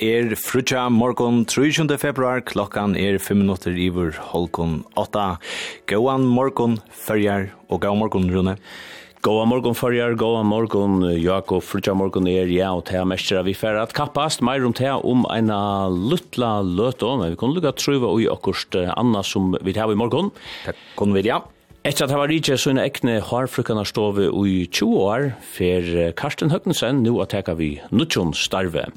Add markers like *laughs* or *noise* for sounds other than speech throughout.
er frutja morgon 30. februar, klokkan er 5 minutter iver holkon 8. Gåan morgon, fyrjar, og gåan morgon, Rune. Gåa morgon fyrjar, gåa morgon, Jakob, frutja morgon er ja, og tega mestra vi færre at kappast, meir om tega om eina luttla løtå, men vi kunne lukka truva ui okkurst anna som vi tega i morgon. Takk, kunne vi, ja. Etter at han var rikje sånne ekne harfrukkene stove i 20 år, for Karsten Høgnesen nå at teka vi Nudjon Starve.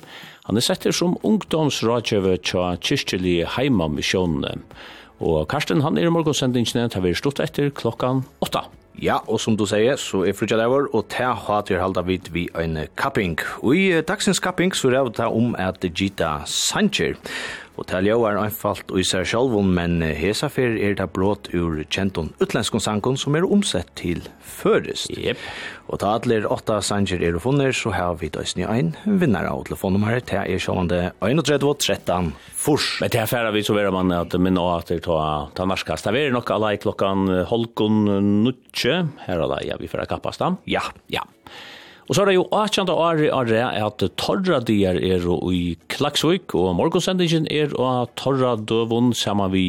Han er sett som ungdomsrådgjøve tja kyrkjelig heimamisjonene. Og Karsten, han er i morgensendingene, tar vi stått etter klokkan åtta. Ja, og som du sier, så er Frutja Davor, og ta hat til halda vid vi ein kapping. Og i dagsens kapping så er det om at Gita Sanchez. Og til jo er einfalt og især sjálvun, men hesa er det blått ur kjentun utlenskon sangun som er omsett til førest. Yep. Og til atler åtta sanger er funnet, så har vi døysen ein vinnar av telefonnummer, til er sjálvande 31 13 fors. Men til affæra vi så vera man at minna av at ta, ta narskast. Det er nok alai klokkan holkon nutje, her alai, ja, vi får kappast Ja, ja. Og så er det jo 18. året av det at torra dier er i Klaksvik, og morgonsendingen er av torra døvun sammen vi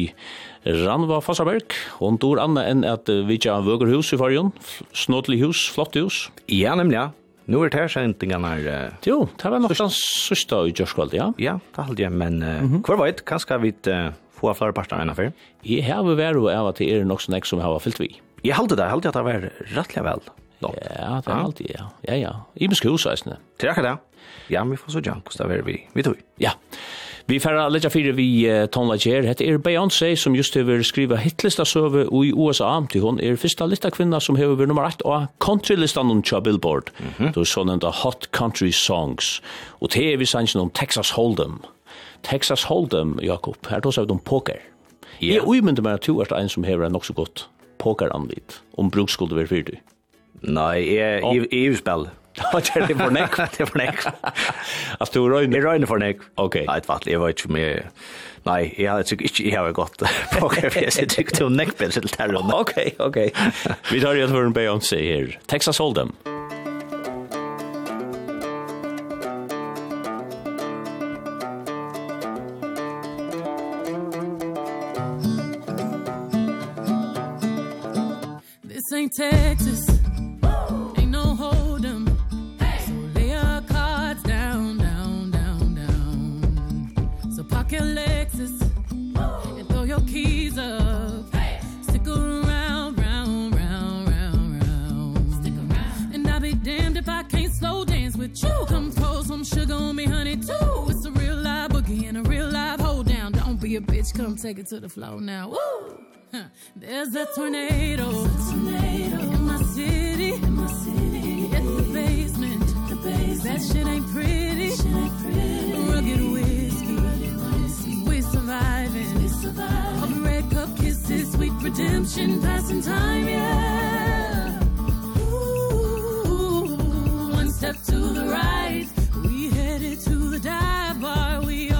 Ranva Fassaberg, og hun dår anna enn at vi ikke har vøgerhus i fargen, snådelig hus, flott hus. Ja, nemlig, ja. Nå er det her sendingen her... Uh, jo, det var nok den sørste i Gjørskvald, ja. Ja, det halde jeg, men uh, mm -hmm. hver veit, kanskje vi uh, få flere parter enn før? Jeg har vært og av at det er nok sånn jeg som har fyllt vi. Jeg halde det, jeg halde jeg at det var rettelig vel. Nått. Ja, det er alltid, ja. Ja, ja. I min skjusreisene. Til akkurat det. Ja, vi får så jank, hvordan det er vi. Vi tog. Ja. Vi færre litt fire vi uh, tonlager. Hette er Beyoncé som just har skriva hitlista søve i USA. Til hun er første lista kvinna som hever vært nummer 1 av countrylistan om Tja Billboard. Mm -hmm. Det er sånn enda Hot Country Songs. Og det er vi sannsyn om Texas Hold'em. Texas Hold'em, Jakob, her tar vi om poker. Yeah. Jeg umynder meg at du er en som har nok så godt pokeranlit om brukskulde skulle være. Nei, jeg *laughs* er i spill. *laughs* Det er for nek, det er for nek. *laughs* Altså, du røyner? Jeg røyner for nek. Ok. Nei, et vattelig, jeg var ikke mye... Nei, jeg har ikke ikke, jeg har gått pokerfjes, jeg tykker til nekbild til det terroren. Ok, ok. Vi tar igjen for en Beyoncé her. Texas Hold'em. This ain't Texas sugar on me, honey, too. It's a real live boogie and a real live hold down. Don't be a bitch, come take it to the floor now. Woo! Huh. There's a tornado. Tornado in my city. In my city. In the basement. The basement. That shit ain't pretty. Shit ain't pretty. Rugged whiskey. We surviving. We surviving. the red cup kisses, sweet redemption, passing time, yeah. Ooh, one step to the right the dive bar we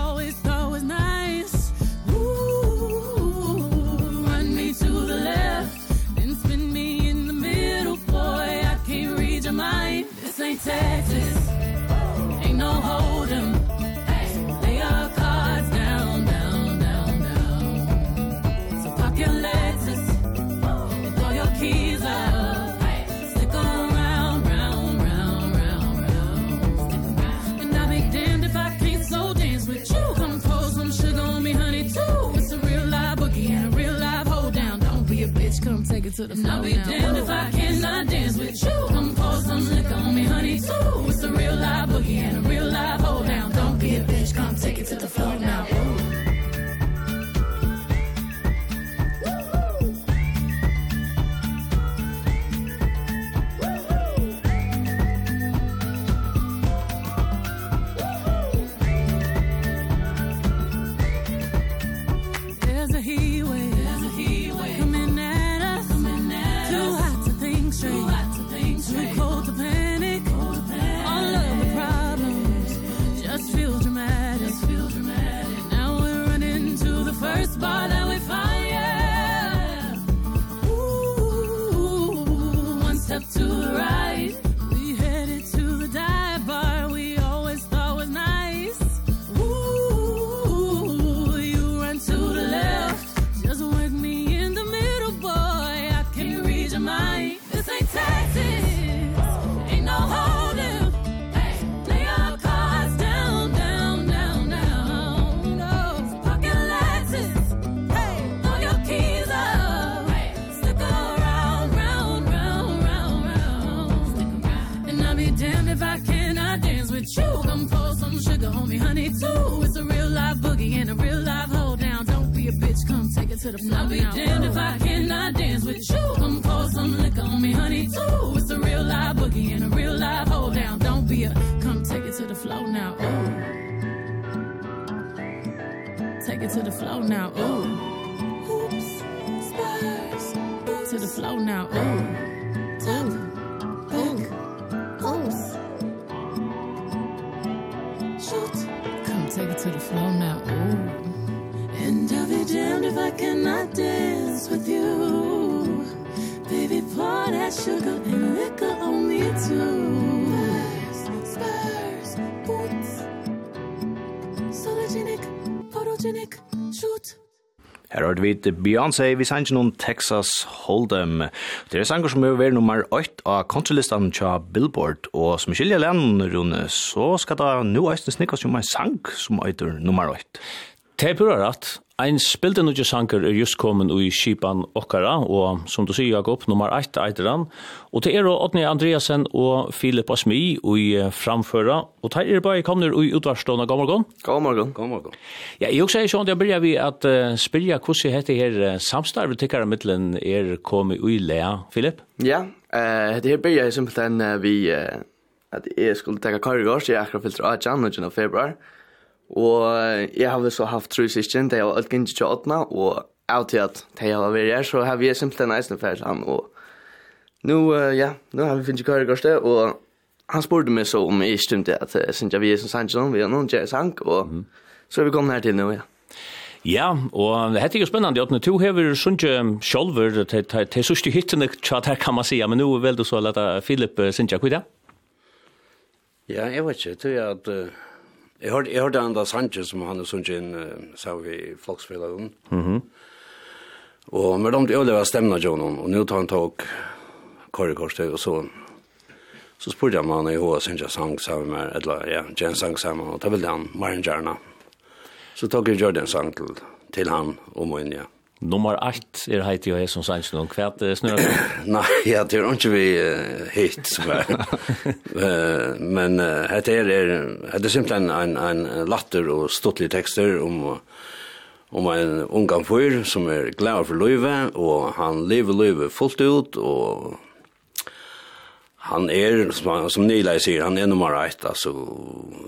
to the flow. I'll be damned if I vi Beyoncé, vi sanger noen Texas Hold'em. Det er sanger som er ved nummer 8 av kontralistan tja Billboard, og som skiljer lenn, Rune, så skal da nu eisen snikkast jo med sang som eitur nummer 8. Det er pura rett, Ein spilte nudje sanker er just kommen ui skipan okkara, og som du sier Jakob, nummer 8 eiter han, og til er og Otni Andreasen og Filip Asmi ui framføra, og til er bare kommer ui utvarstående, god morgen. God morgen. God morgen. Ja, jeg også er sånn, jeg begynner vi at uh, spyrja hvordan hette her samstarvet tikkara middelen er kommet ui lea, Filip? Ja, uh, det her byrja er simpelthen uh, vi, uh, at jeg skulle tekka karrigårs, jeg akkurat filtra av jan, 9. februar, og Og jeg har så haft tru syskjen, det er alt gynnt til åttna, og av til at det har vært her, så har vi simpelthen eisen for han, og nu, ja, nu har vi finnet kvar i gårste, og han spurte meg så om jeg stemte at jeg synes vi er som Sanchez, vi har noen kjære sang, og så er vi kommet her til nå, ja. Ja, og det er jo spennende, at du hever sunnkje sjolver til sørste hyttene, tja, der kan man sija, men nu vel du så leta Filip synja, hva er det? Ja, jeg vet ikke, tror jeg at Jeg hørte, jeg hørte Anda Sanchez som han er sånn inn, uh, sa vi i Floksfjellaren. Mm -hmm. Og med dem til å leve stemna Jonon, og nå tar han tog korrekorset, og så så spurte jeg om han i hva Sundsjen sang sammen med, eller ja, Jen sang sammen, og da ville han Maren Gjerna. Så tog jeg gjør den sang til, til han og min, ja. Nummer 8 er heit jo Hesun Sansen, og hva er snurra? Nei, ja, det er ikke vi uh, hit, som er. uh, *laughs* men uh, hette er, er, hette er simpelthen en, en latter og stortlige tekster om, om en ungan fyr som er glad for løyve, og han lever løyve fullt ut, og han er, som, som Nila sier, han er nummer ett. Alltså,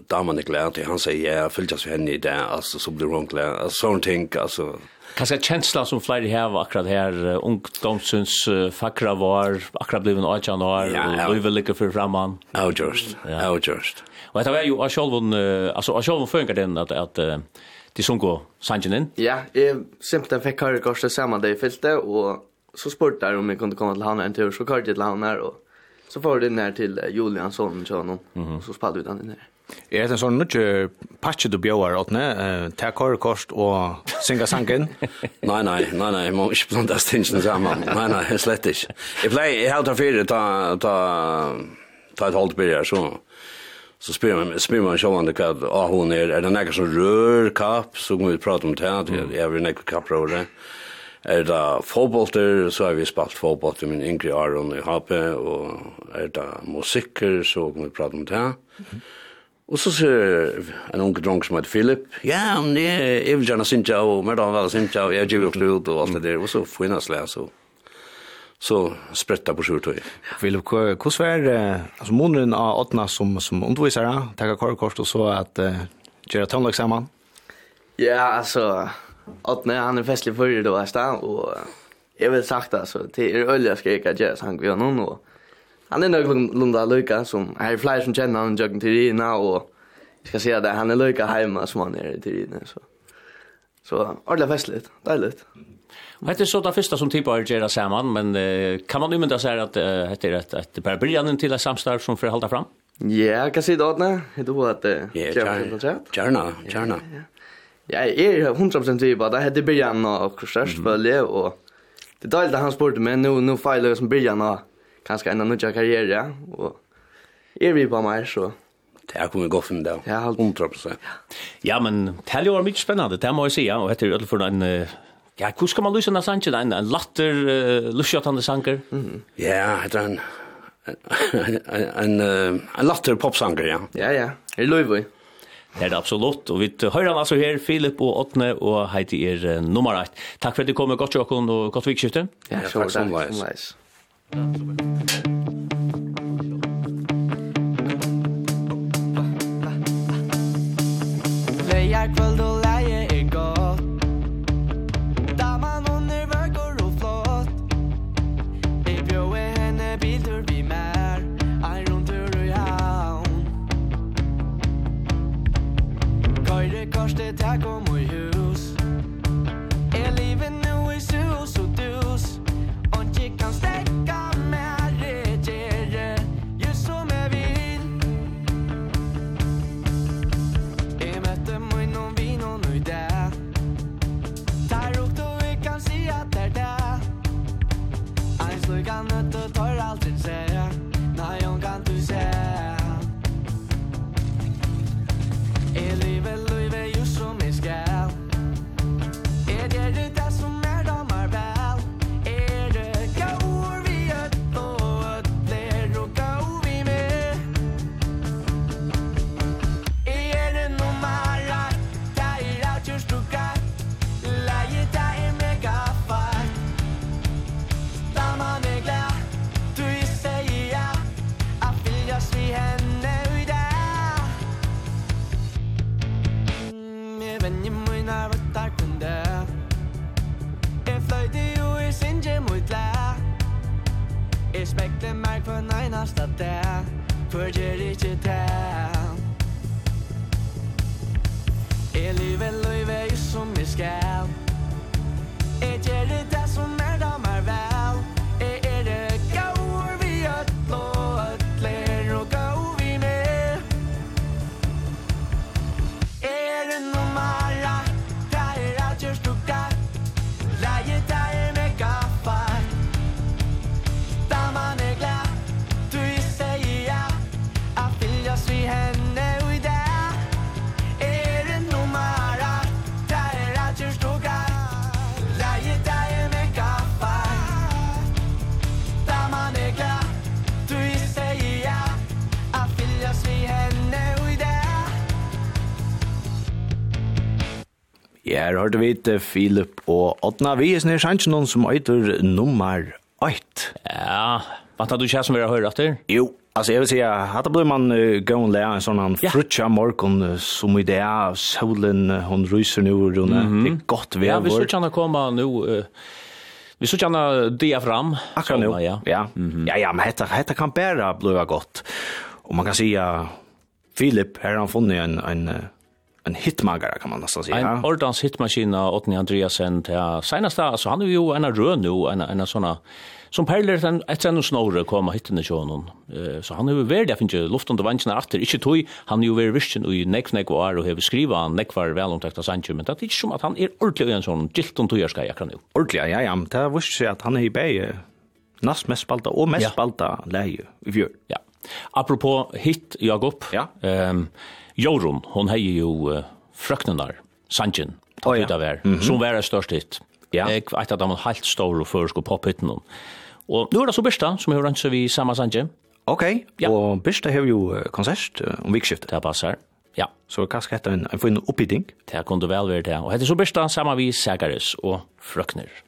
damen er glad til, Han sier, ja, jag följdes för henne i det. altså, så blir hun glad. altså, sånne ting, alltså. Kanske kjensla som flere här akkurat här. Ungdomsens uh, fakra var, akkurat blivet en 18 år. Ja, och vi vill lycka för framman. Ja, just. Ja, just. Og dette var ju av självon, alltså av självon funkar den at, at uh, de som sangen inn. Ja, jeg simpelthen fick höra korset sammen det i fylte, og så spurte jeg om jeg kunne komme til han en tur. Så körde jag till han her, og Så får den där till Juliansson kör någon mm -hmm. och så spallar ut den där. Är det en sån nutje patch du bjöar åt ne? Ta ta korkost och singa sanken? nej, *laughs* nej, nej, nej, man inte blanda stingen samman. nej, nej, slett inte. Jag play jag har ta fyra ta ta ta ett hållt börjar så så spyr man spyr man själva det kad ah hon är är det några som rör kapp så går vi prata om det här jag vill näka kapp rör Er det fotbollter, så har vi spalt fotboll til min yngre Aron i HP, og er det musikker, så kan vi prate om det. Mm -hmm. Og så ser en unge dronk som heter Philip, ja, men jeg, jeg vil gjerne synge, og mer da han vel synge, og jeg gjør ut og alt det der, og så får jeg nesten så så spretta på sjurtøy. Philip, hvordan er altså, måneden av åttena som, som undervisere, takk av kårekort, og så at uh, gjøre tøndlag sammen? Ja, altså, Åtne, han är festlig förr då, nästa. Och jag vill sagt alltså, till är öliga skrika jazz han gör någon och han är nog lunda Luca som är flyr som känner han joggen till Rina och jag ska säga det, han är Luca hemma som han är till Rina så. Så ordentligt festligt, dejligt. Och det är så det första som typ har gjort samman, men uh, kan man ju mynda säga att heter det är ett, ett bara början till ett samstarv som får hålla fram? Ja, yeah, kan säga det åt när. Det tror att det är... Ja, gärna, gärna. Jeg er 100% sikker på at det heter Birjan og Kristers, selvfølgelig, og det er deilig at han spurte meg, nå, nå feiler jeg som Birjan og kanskje en av nødja karriere, og er vi på meg, så... Det här kommer gå för mig då. Ja, 100%. Ja, men det här gör mycket spännande, det här må jag säga. Och det är för en... Ja, hur ska man lysa den här sanchen? En, en latter, uh, lusjötande sanker? Mm. Ja, det är *laughs* en... En, en, en, en latter popsanker, ja. Ja, ja. Det är löjvig. Det er det absolutt, og vi hører han altså her, Filip og Åtne, og heiti er nummer 1. Takk for at du kom, godt jokk og godt vikskifte. Ja, takk som leis. Løy er kvöld og det här kommer ikke merk på en eneste dag. For gjør ikke det. Jeg lever livet som jeg skal? Jeg gjør det Ja, her har du vidt Filip og Odna. Vi er snir sannsyn noen som øyter nummer 8. Ja, vant at du ikke som vi har hørt etter? Jo, altså jeg vil si at det blir man uh, gøen lea en sånn ja. frutja morgon uh, som i det er solen, uh, hun ryser nu, Rune. Mm -hmm. Det er godt vevor. Ja, vi skulle kjenne komme nå... Uh, Vi så kjenner det fram. Akkurat nå, ja. Ja. Mm -hmm. ja, ja, men dette, dette kan bare bli godt. Og man kan si at Filip, her har han funnet en, en uh, en hitmagare kan man nästan säga. En ordans hitmaskina åt ni Andreasen till senaste alltså han är ju en rö nu en en såna som perler den ett sen snore komma hitten i sjön eh så han är ju värd jag finner luft under vanchen efter inte tog han är ju väl visst och neck neck var och har skriva han neck var väl om täckta sancho men det är inte som att han är ordentlig en sån gilt och tog ska jag kan nu. Ordentligt ja ja men det visst så att han är i bäge näst mest spalta och mest spalta läge i fjör. Ja. Apropå hit Jakob. Ja. Ehm Jorun, hon hei jo uh, frøknenar, Sanjin, ta oh, ja. vær, mm -hmm. som var størst hit. Ja. Eg vet at han var helt stor og førsk og pophitten hon. Og nu er det så Birsta, som har rønt seg vi samme Sanjin. Ok, ja. og Birsta har jo uh, konsert uh, om vikskiftet. Det passar. Ja. Så kanskje hette en, en fin oppbytting. Det kunne vel være det. Og hette så Birsta, samme vi Sagaris og Frøkner.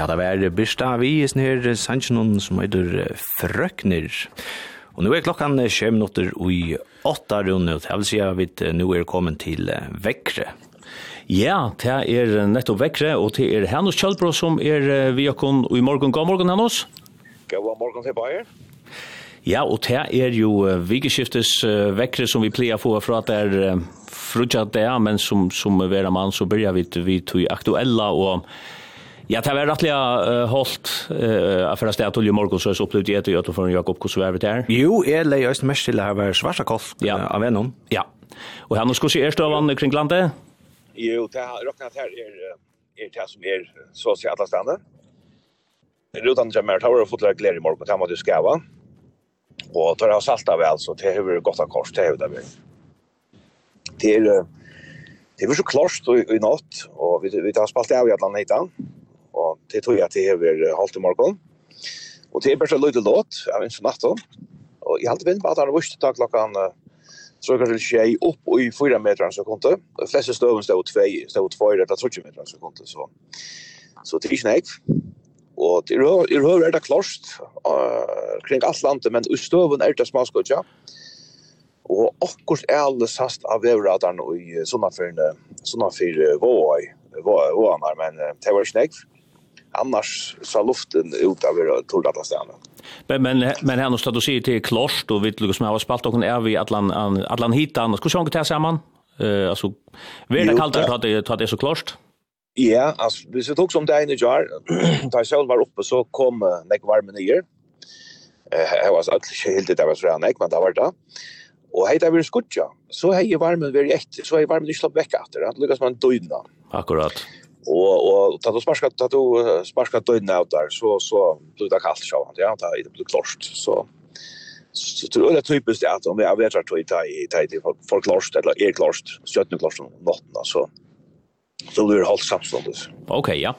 Ja, det var Birsta Viesen her, Sanchnon, som heter Frøkner. Og nå er klokkan 20 minutter i 8 rundt, jeg vil si at vi nå er kommet til Vekre. Ja, det er nettopp Vekre, og det er Hennos Kjølbro som er vi okkon i morgen. God morgen, Hennos. God morgen til Bayer. Ja, og det er jo vikeskiftes Vekre som vi pleier å få fra at det er frutja det, men som, som vera mann så börjar vi, vi tog aktuella og Ja, det var rettelig uh, holdt uh, for å stå til i morgen, så jeg opplevde jeg etter Jøtlo for Jakob, hvordan var det her? Jo, jeg leier også mest til det her var svarsa kolt ja. uh, av ennom. Ja, og her nå skal vi erst av kring landet? Jo, det har råknet her er, er det som er så å si alle stedene. Rutan Jammer Tower har fått lagt glede i morgen, det har måttet skava. Og det har salt vel, så det har vært godt av kors, det har vært det. Det er, det er så klart i, i natt, og vi, vi tar spalt av i alle landet og det tror jeg at det er ved halvt i morgen. Og det er bare så løyde låt, jeg minns for natten. Og jeg halte vind på at han har vist tak klokkan så kanskje det tjej opp i 4 meter så kunde. De fleste støven stod 2, stod 2 eller 30 meter så kunde. Så, så det er ikke nek. Og det er høyre er det klart uh, kring alt landet, men i støven er det smaskutja. Og akkurat er alle sast av vevradaren i sånne fyrne, Sonnafyrne Våhøy, Våhøy, Våhøy, men det var ikke nek annars så luften ut över torrlata städerna. Men men men här någonstans du ser till klost och vet som har spalt och är vi Atlant annars hitan. Ska sjunga till samman. Eh alltså väder kallt att det har det så klost. Ja, alltså vi så tog som det ene jar. Där själv var uppe så kom näck varme ner. Eh jag var så helt det var så där näck men där var det. Og hei det var skutja, så hei varmen veri etter, så hei varmen ikke slapp vekk etter, det lukkast man døgna. Akkurat. Og og ta du sparska ta då sparska döden ut der så så blir det kaldt så han ja ta det blir klart så så tror jeg jag typisk at om jag vet att ta i ta i for klart eller er klart så att om klart natten alltså så blir det halt samståndet. Ok ja.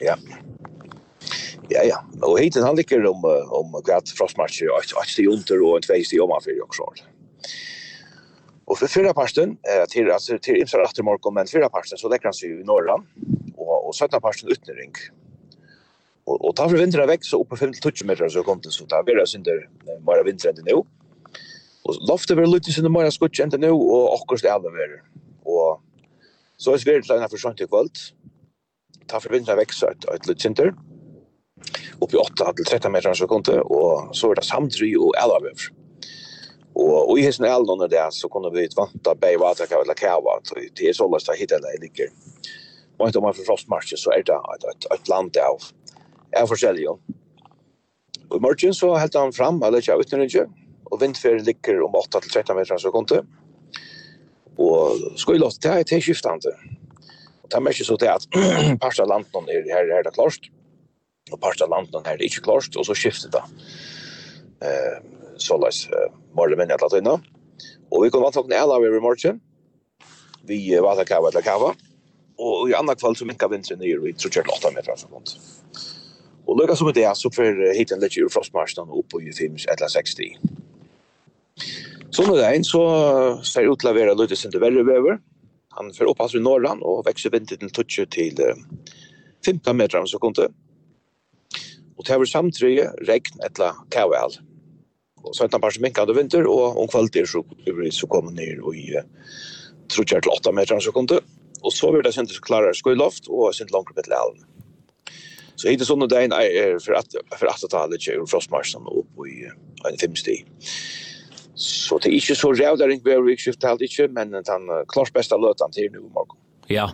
Ja. Ja ja, og heter han ligger om om gat frostmatch och att att det under og en tvåste om man för også. Og for förra parsten, eh til, altså, til Imsar efter morgon men förra parsten, så lägger han seg i norran og, og södra parsten utnering. Og, og ta for vinteren vekk, så oppe 5-20 meter så kom det så där blir det synder bara vintern det nå. Og loftet blir lite synder mara skutsk enn inte nå, og akkurat det över. Og så er svært til när för i kvalt. Ta for vinteren vekk, så ett lite synder. Uppe 8-13 meter så kom det og så er det samtry og alla. Och och i hesen elden under det så kunne vi vanta bäj vata kan eller kava det är så lätt att hitta det ligger. Og inte om man för frostmarsje, så er det et, et, land av är Og Och morgen så helt han fram eller ikke av inte och vindferien ligger om 8 till 13 meter så kunde. Och skulle låta det er til skiftande. Det er mest så til at *clears throat* parst av landen er, her, her er det klart, og parst av landen her er det ikke klart, og så skifter det. Eh, så løs morgen min etter tøyne. Og vi kom vant klokken 11 over i morgen. Vi var til kava där kava. Og i andre kväll så minkar vinteren nyer vi tror kjørt 8 meter eller noe. Og lukka som det er, så får hit en litt ur frostmarsjen opp på 25 eller 60. Så nå det så ser ut til å være litt sin til verre vever. Han får opppass i Norrland og vekser vinter til touchet til 15 meter om sekundet. Og det var samtidig regn etla KVL og så etter parsen minkade vinter, og om kvalitet så, så kom ner og i trutjar til 8 meter sekundet, og så blir det sent klarere skøyloft, og sent langt med til elven. Så hittar sånne dagen er for at for at talet kjører frostmarsen opp i uh, en femsti. Så det er ikke så ræv der ikke bør vi skifte helt ikke, men den klart beste løtan til nu i morgen. Ja.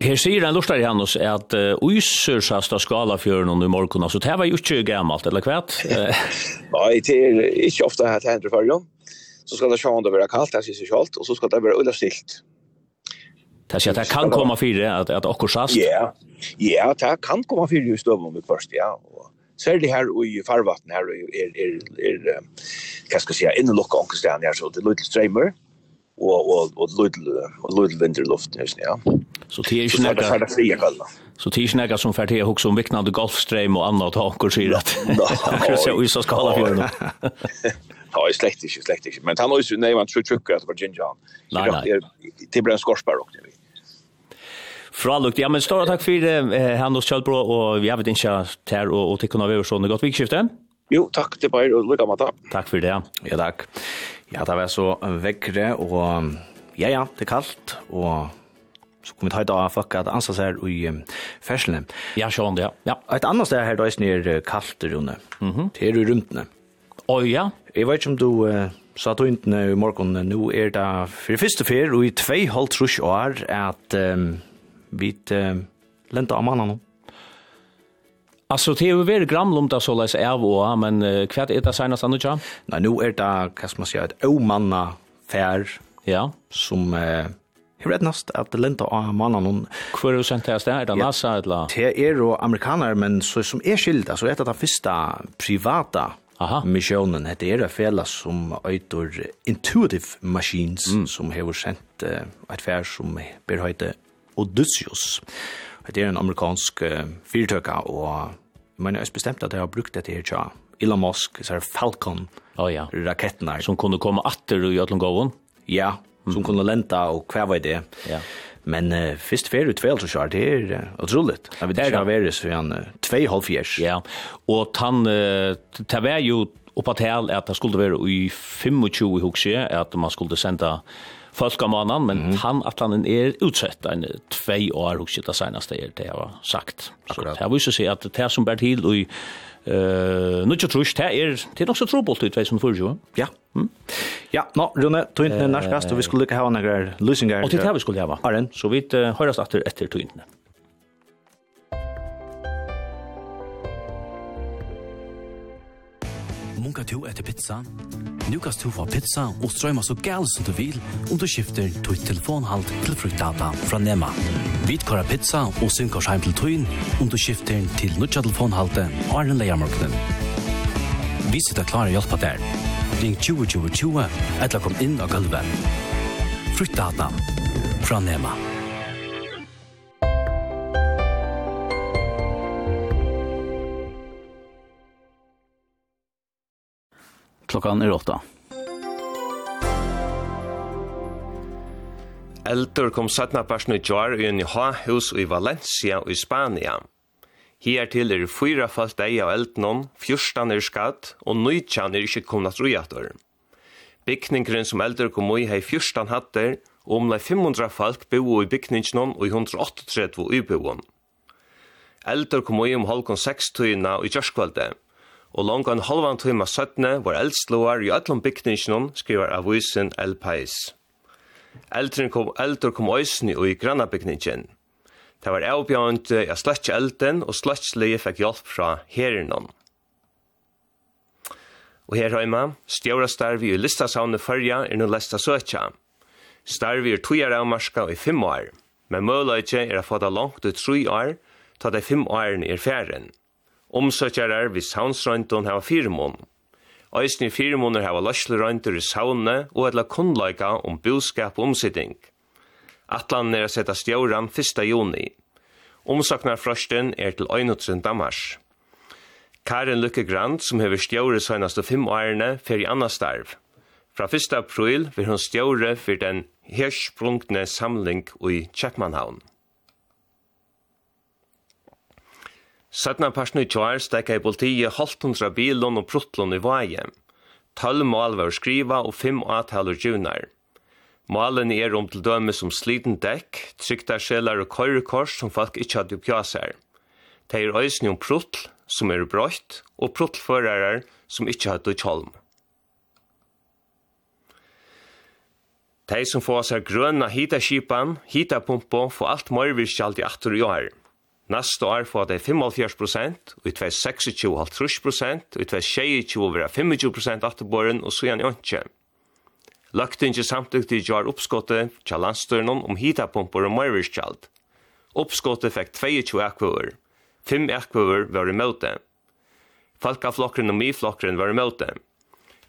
Her sier en lortar i at uh, uyser sasta skala fjøren i morgon, altså det var jo ikke gammalt, eller kvært? *laughs* Nei, det er ikke ofte at det hender fyrjon. Så skal det sjående være kaldt, det sier seg kjalt, og så skal det være ulla stilt. Det sier at det kan komme fire, at, at okkur sast? Ja, ja, det kan komme fyrir i støvn om vi først, ja. Og særlig her og i farvatten her, er, er, er, er, hva skal jeg si, innelukka omkring stedet her, så det er, strøymer. Ja og og og lutel och lutel vinterluft just ja. Så det er ju några så det fria kalla. Så det er ju några som färd här också om viknande golfström och annat hakor okkur att. *laughs* Ja, så vi ska skala för. Ja, är *laughs* slekt ikke, slekt ikke. Men han har jo nej man tror trycka att det var Jinjan. Nej, det blir en skorpar också. Frallukt, ja men stora takk for eh, Hannes Kjølbro, og vi har vært inte här och, og till kunna vi över sådana gott vikskifte. Jo, tack till er och lycka med det. Tack för det. Ja, takk. Ja, det var så vekkere, og ja, ja, det er kaldt, og så kommer vi ta i dag folk at ansa seg her i ferslene. Ja, sånn det, ja. Et annet sted her da er kaldt, Rune. Mm -hmm. Det er jo rymtene. Å, ja. Jeg vet ikke om du uh, sa to intene i morgen, nå er det for første fyr, og i tvei halvt trus år, at um, vi uh, lente av mannen nå. Alltså det är ju väldigt gramlumta så läs är vår men uh, kvart är det senast annars ja. Nej nu är det kan man säga ett omanna fär ja som eh, Hur vet at att det lenta av mannen hon kvar och sent här er det NASA eller Det er ju amerikaner men så som er skilt, så är det den första privata Aha. missionen heter det är fälla som öitor intuitive machines mm. som har sent uh, et fär som ber hette Odysseus. Det er en amerikansk uh, fyrtöka men jeg er bestemt at jeg har brukt det her, tja. Elon Musk, så er Falcon, oh, ja. raketten. Som kunne komme atter i Atlantgåven? Ja, som kunne lenta og hva var det. Ja. Men uh, først fer ut vel så kjør det er uh, utroligt. Jeg vet ikke det være så han uh, 2,5 Ja, og han, uh, det var jo oppa til at det skulle være i 25 hukse, at man skulle senda folkamånen, men mm -hmm. han at han er utsett en tvei år och det seneste er det jeg har sagt. Akkurat. Så det vist seg at det som bär till og uh, nu tror jag det er, det är också trubbelt ut vet som förr Ja. Mm. Ja, nå, Rune, tog tøyntene den nærskast, og vi skulle ikke ha noen løsninger. Og til det vi skulle hava. Arren. Så vi uh, høres etter etter tøyntene. munkar to etter pizza? Nu kan du få pizza og strøyma så gæl som du vil om du skifter til telefonhalt til fruktdata fra Nema. Vi kører pizza og synkar heim til tøyen om du skifter til nødja telefonhalte og er en leiermarknaden. Vi sitter klare hjelpe der. Ring 2020 20 eller kom inn av gulvet. Fruktdata fra Nema. Klockan är åtta. Eldur kom satna parsen i jar i en hus i Valencia i Spania. Her til er fyra fast deg av eldnån, fyrstan er skatt, og nøytjan er ikke kommet rujator. Bygninggren som eldur kom i hei fyrstan hatter, og omlai 500 folk bo i bygningnån og i 138 uboen. Eldur kom i om halkon 6 tøyna i kjørskvalde, og langt en halvan tøyma 17 var eldslåar i ætlom bygningsnum, skriver avisen El Pais. Eldren kom, eldur kom òsni og i granna bygningen. Det var avbjørnt jeg sletje elden, og slettslege fikk hjelp fra herinnum. Og her heima, stjåra starvi i listasavne fyrja er nu lesta søtja. Starvi er tujar avmarska i fem år, men møløyke er a få det langt ut tru år, ta de fem årene er færen. Omsøkjarar vi saunsrøyndun hava firmon. fire måneder hava løslurøyndur i saune og etla kunnleika om bilskap og omsitting. Atlan er a seta stjóran 1. juni. Omsaknarfrøsten er til 21. mars. Karin Lykke Grant, som hever stjóri søgnaste fem årene, fer i anna starv. Fra 1. april vil hun stjóri for den hersprungne samling i Kjeppmannhavn. Sætna parten i tjoar stekka i politiet halvtundra bilon og pruttlon i vaje. Tölv mål var skriva og fem avtaler junar. Malen er om til døme som sliten dekk, trykta sjelar og køyrekors som folk ikkje hadde oppjasar. Det er òsni om pruttl som er brøyt og pruttlførarar som ikkje hadde kjolm. De som får seg grønna hitaskipan, hitapumpo, får alt mørvirskjalt i 8 år. Neste år får det 75 prosent, og i 26 halvtrus prosent, og i 2026 vil 25 prosent atterborgen, og så gjerne ikke. Løgtinget samtidig gjør oppskottet til landstøyren om hitapumper og møyrskjald. Oppskottet fikk 22 akvøver. 5 akvøver var i møte. Falkaflokkeren og miflokkeren var i møte.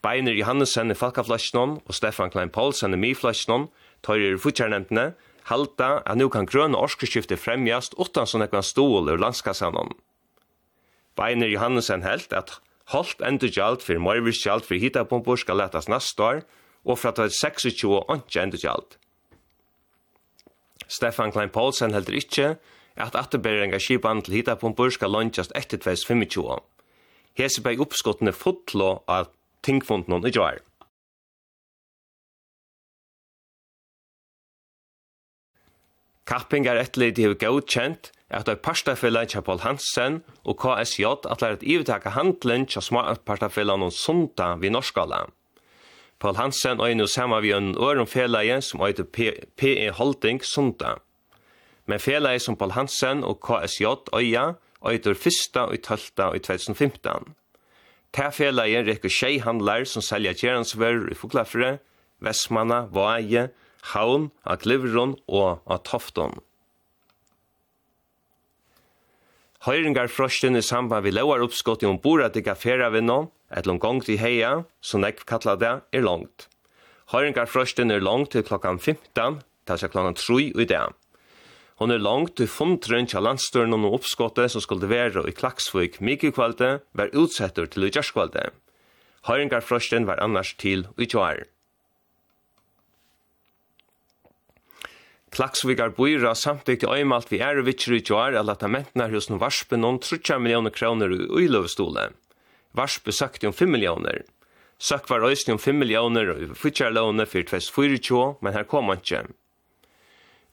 Beiner Johannesen i Falkaflasjonen og Stefan Klein Paulsen i miflasjonen tar i fortjernevntene, halda at nu kan grønne orskeskifte fremjast utan sånn ekvan stål ur landskassanon. Beiner Johannesen helt at holdt endegjald for morvirskjald for hitapumpur skal letas neste år, og fra til 26 åndsje endegjald. Stefan Klein Paulsen heldur ikkje at atterberinga skipan til hitapumpur skal lønnsjast etter 25. Hesebeg uppskottene fotlo av tingfunden i gjør. Kappingar etterlig de har godkjent at det er parstafellet til Paul Hansen og KSJ at det er et ivetaka handelen til småpartafellet noen sonda ved Norskala. Paul Hansen og nå sammen vi en ørenfellet som heter PE Holding sonda. Men fellet som Paul Hansen og KSJ øya heter fyrsta og tølta i 2015. Ta fellet rekker tjei handlar som selger gjernsvør i Foklafre, Vestmanna, Vaje, Havn, av Klivron og av Tofton. Høyringar frosten i samband vi lovar uppskott i ombord at ikke fera ved noen, et langt gong til heia, som jeg kalla det, er langt. Høyringar frosten er langt til klokkan 15, til seg klokkan 3 i dag. Hon er langt til fundrun til landstøren og oppskottet som skulle være i Klaksvøk mikrokvalde, var utsettur til i. Høyringar frosten var annars til i. Klaksvigar Bøyra samtykke øymalt vi er og vitsjer i tjoar at lata mentnar hos noen varspe noen 30 millioner kroner i uiløvestole. Varspe søkte om 5 millioner. Søk var øysning om 5 millioner og fyrtjarlåne for 2024, men her kom han ikke.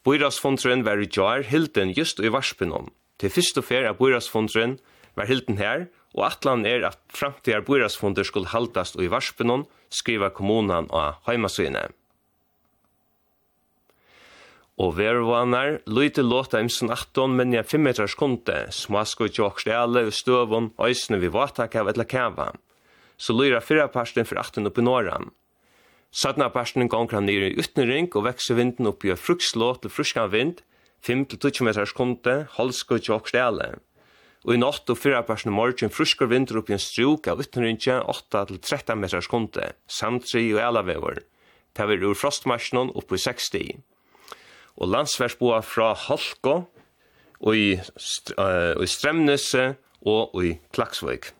Bøyrasfondren var i tjoar hilden just i varspe noen. Til fyrst og fer av Bøyrasfondren var hilden her, og atlan er at framtida Bøyrasfonder skulle haldast i varspe noen, skriva kommunan og heimasynet. Og vervanar, lyte låta imsen 18 men jeg 5 meters kunde, smasko i tjokk stjæle støvun, øysene vi vatak av etla kæva. Så lyra fyra parsten for 18 oppi norran. Satna parsten gong han nyr i utnering og vekse vinden oppi av frukslåt til fruskan vind, 5-20 meters kunde, halsko i tjokk stjæle. Og i natt og fyra parsten morgen fruskar vindur oppi en struk av utnerinja 8-13 meters kunde, samtri og elavevor. Ta var ur frostmarsjonen oppi 60 og landsversboa fra Halko, og i, uh, i Stremnese og i Klaksvøk.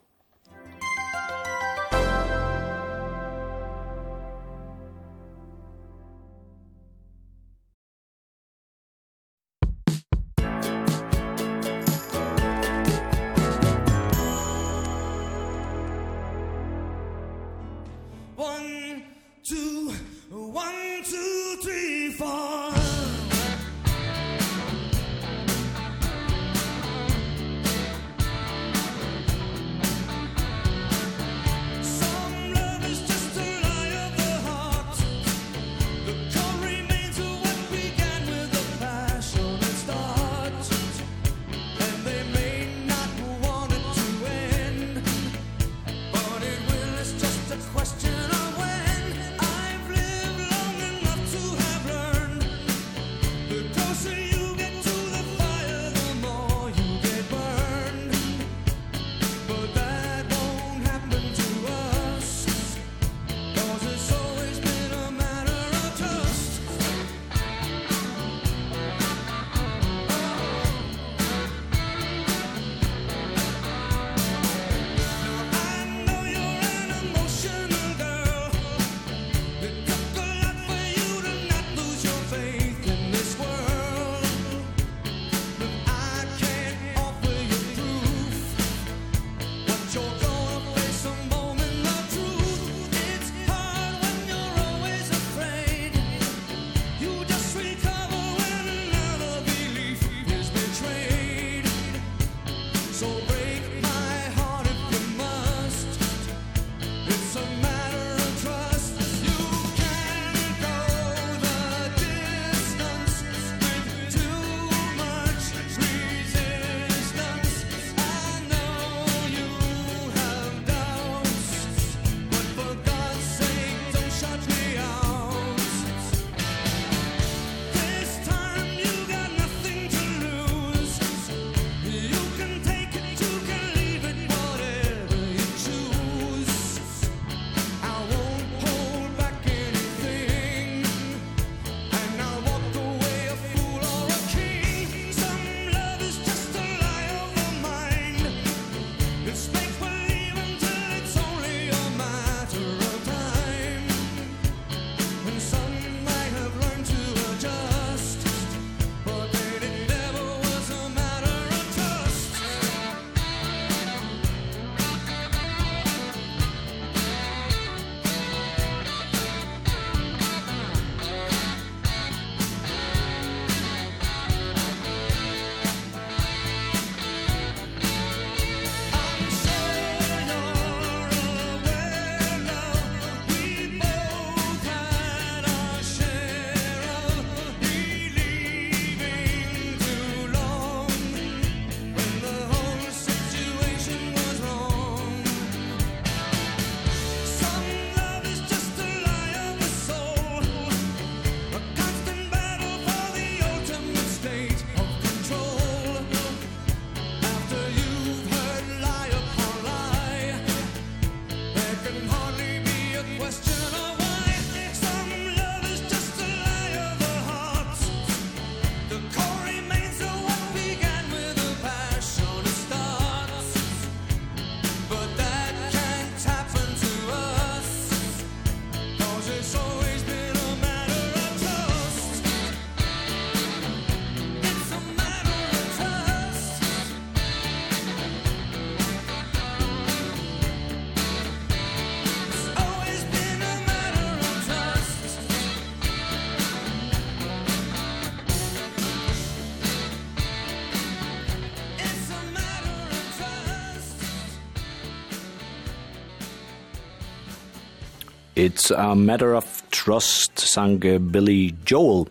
It's a matter of trust, sang Billy Joel.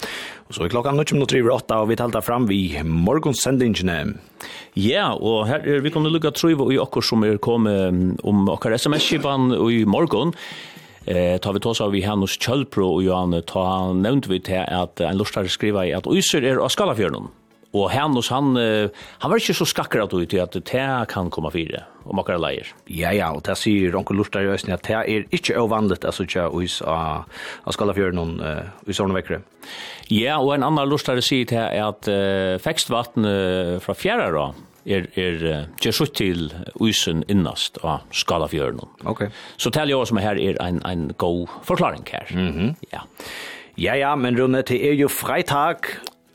Og så er klokka 19.38, og vi talte fram vi morgonsendingene. Ja, og her er vi kommer lukka trøyve i okkur som er kommet om okkar sms-kipan i morgon. Eh, tar vi tås av vi hos Kjølpro og Johan, ta nevnt vi til at en lortare skriva i at Øyser er av Skalafjørnen. Og Hanus, han, han var ikke så skakker at ut til at det kan komme fire, og makker leier. Ja, ja, og det sier onkel Lurtar i Østen at det er ikke uvanlig at det a er av Skalafjøren uh, i Sørnevekkere. Ja, og en annen lustare sier til at uh, fekstvatten uh, fra fjerde da, er er just er til usen innast av Skalafjøren. Okay. Så tell jeg som om her er en en god forklaring her. Mhm. Mm ja. Ja, ja, men Rune, det er jo freitag,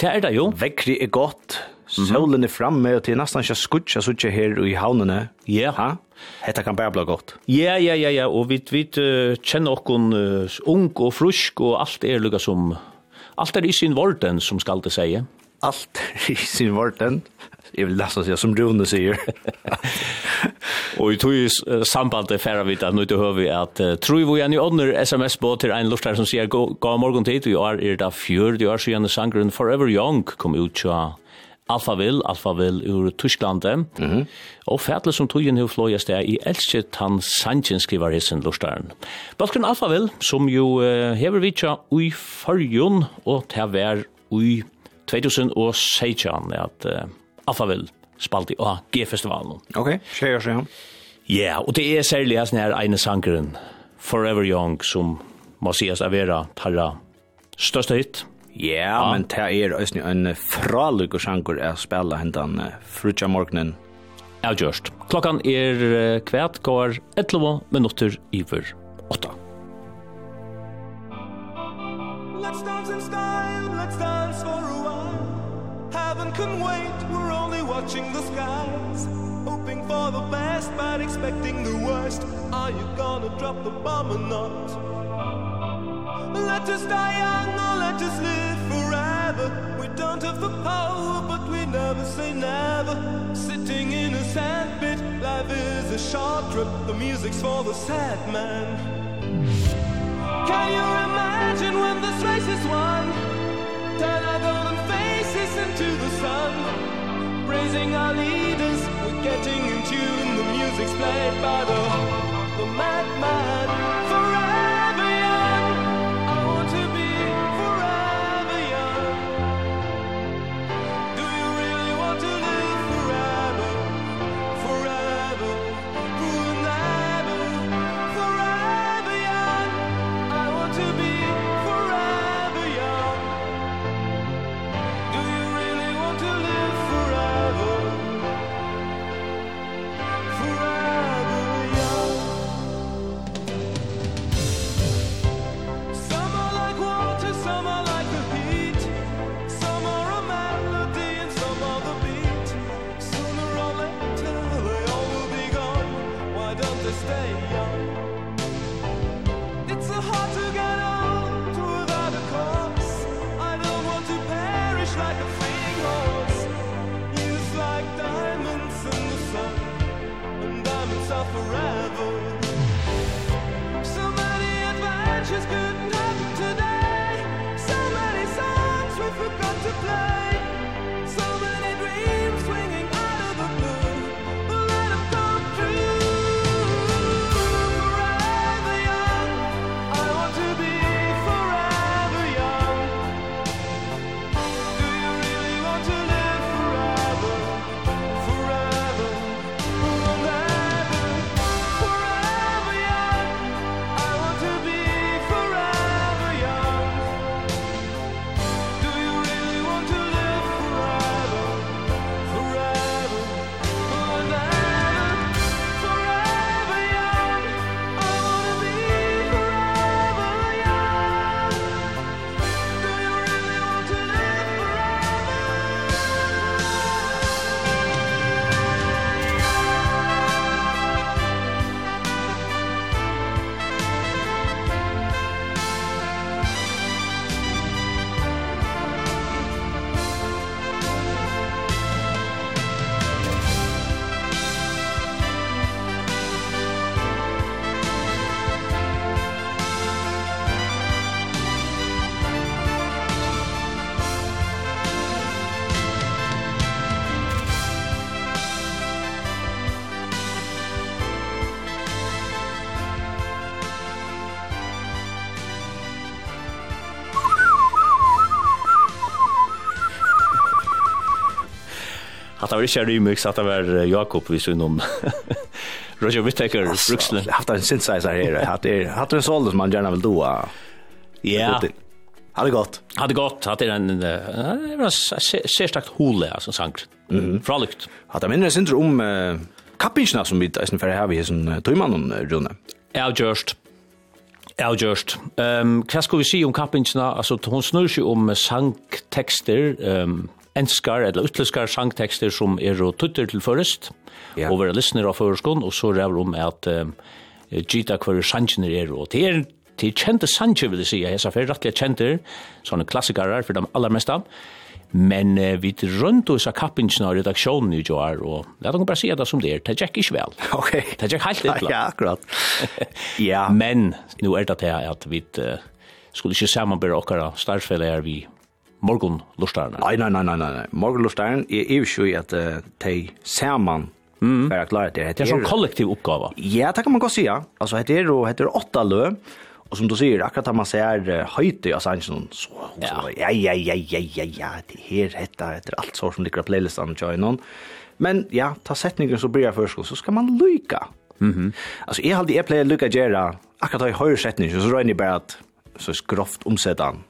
Det er det jo. Vekkri er godt. Solen er framme, og det er nesten ikke skutja suttje her i havnene. Ja. Ha? Hetta kan bare bli godt. Ja, ja, ja, ja. Og vi, vi uh, kjenner okkon uh, ung og frusk, og alt er lukka som... Alt er i sin vorden, som skal det sige. Alt er i sin vorten jag vill läsa sig som Rune säger. *laughs* och i tog ju sambandet färra vid att nu inte hör vi att uh, tror vi gärna i ånder sms på till en lortare som säger gå morgon tid och är er det fjord du är så gärna sangren Forever Young kom ut så Alphaville, Alphaville ur Tyskland. Mm -hmm. Og fætle som tog inn i fløyest er i elskje tann Sanchen skriver hessen lortaren. Balkan Alphaville, som jo uh, hever vitja ui farjon og til vær ui 2016 at uh, Alphaville spalt i AG-festivalen. Ok, skjer jeg seg. Ja, og det er særlig hans nær ene sangeren, Forever Young, som må sies av vera tarra største hit. Ja, yeah, men det er også en fralug og sanger å spiller hentan uh, Frutja Morgenen. Ja, just. Klokkan er kvært går 11 minutter iver 8. Let's dance in style, let's dance for a while Heaven can wait watching the skies Hoping for the best but expecting the worst. Are you gonna drop the bomb or not? Let us die young or let us live forever. We don't have the power but we never say never. Sitting in a sandpit, life is a short trip. The music's for the sad man. Can you imagine when this race is won? Turn our golden faces into the sun praising our leaders. We're getting in tune. The music's played by the the madman. for det var ikke remix, at det var Jakob vi så innom *laughs* Roger Whittaker, Brooksland. Jeg har haft en synthesizer her, jeg har hatt en solde som man gjerne vil doa. Ja. Hade gått. Hade gått. Hade en en en särskilt hole alltså sang. Mm. Frolikt. Hade mindre syndrom om uh, kappingsna som vi är för här vi är som trymannon runne. Ja just. Ja just. Ehm um, vad skal vi se om kappingsna Altså, hon snur seg om sangtekster, ehm um, enskar eller utleskar sangtekster som er og tutter til først, ja. og være lyssner av førskån, og så ræver om at um, gita hver sangene er, og det er til kjente sanger, vil jeg si, jeg er rettelig kjente, sånne klassikarer for de aller meste, men uh, vi rundt oss av kappingen av redaksjonen i Joar, og la dem bare si det som det er, det er ikke vel. *laughs* Ok. Det gikk helt litt. *laughs* ja, akkurat. *laughs* ja. Men, nå er det til at vi uh, skulle ikke samarbeide okkara starfelle er vi morgon lustarna. Nei, nei, nei, nei, nei. Morgon lustaren er jo ikke at uh, de saman mm. være klare til. Det er en sånn kollektiv oppgave. Ja, det kan man godt si, ja. Altså, det er jo åtta lø, og som du sier, akkurat da man ser høyte i Assange, så, så ja, ja, ja, ja, ja, ja, det her, det etter alt så som ligger på playlistene, tjøynen. Men ja, ta setningen så blir jeg først, så skal man lyka. Mm -hmm. Altså, jeg, jeg pleier lyka å gjøre, akkurat da jeg hører setningen, så røyner jeg bare at så skroft omsett han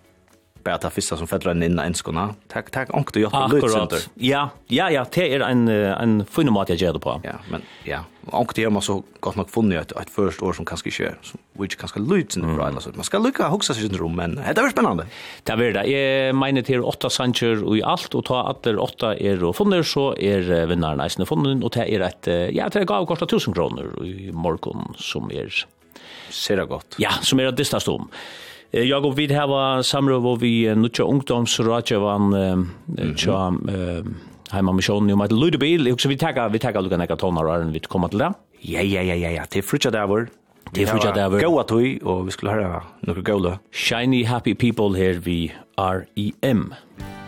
bara ta fyrsta som fettra in innan enskona. Tack tack onkel jag på Lutcenter. Ja, ja ja, det är en en fin mat jag gör det på. Ja, men ja, onkel jag så gott nog funnit ett ett första år som kanske kör som which kanske Lutcenter bra eller så. Man ska lucka huxa sig syndrom men det är spännande. Det blir det. Jag menar till åtta sancher och i allt och ta att åtta är och funnit så är vinnaren nästan funnen och det är ett ja, det gav kostar 1000 kronor i morgon som är Ser det gott. Ja, som är att dista stom. Jag och vi har samråd hvor vi nødja ungdomsrådgjavan tja heima missionen om at ludebil, og så vi tackar vi tackar lukka nekka tonar og vi kommer til det. Ja, ja, ja, ja, ja, til frutja Davor. vår. Til frutja der vår. Gåa tui, og vi skulle høre nokka gåla. Shiny happy people her vi R.E.M. Shiny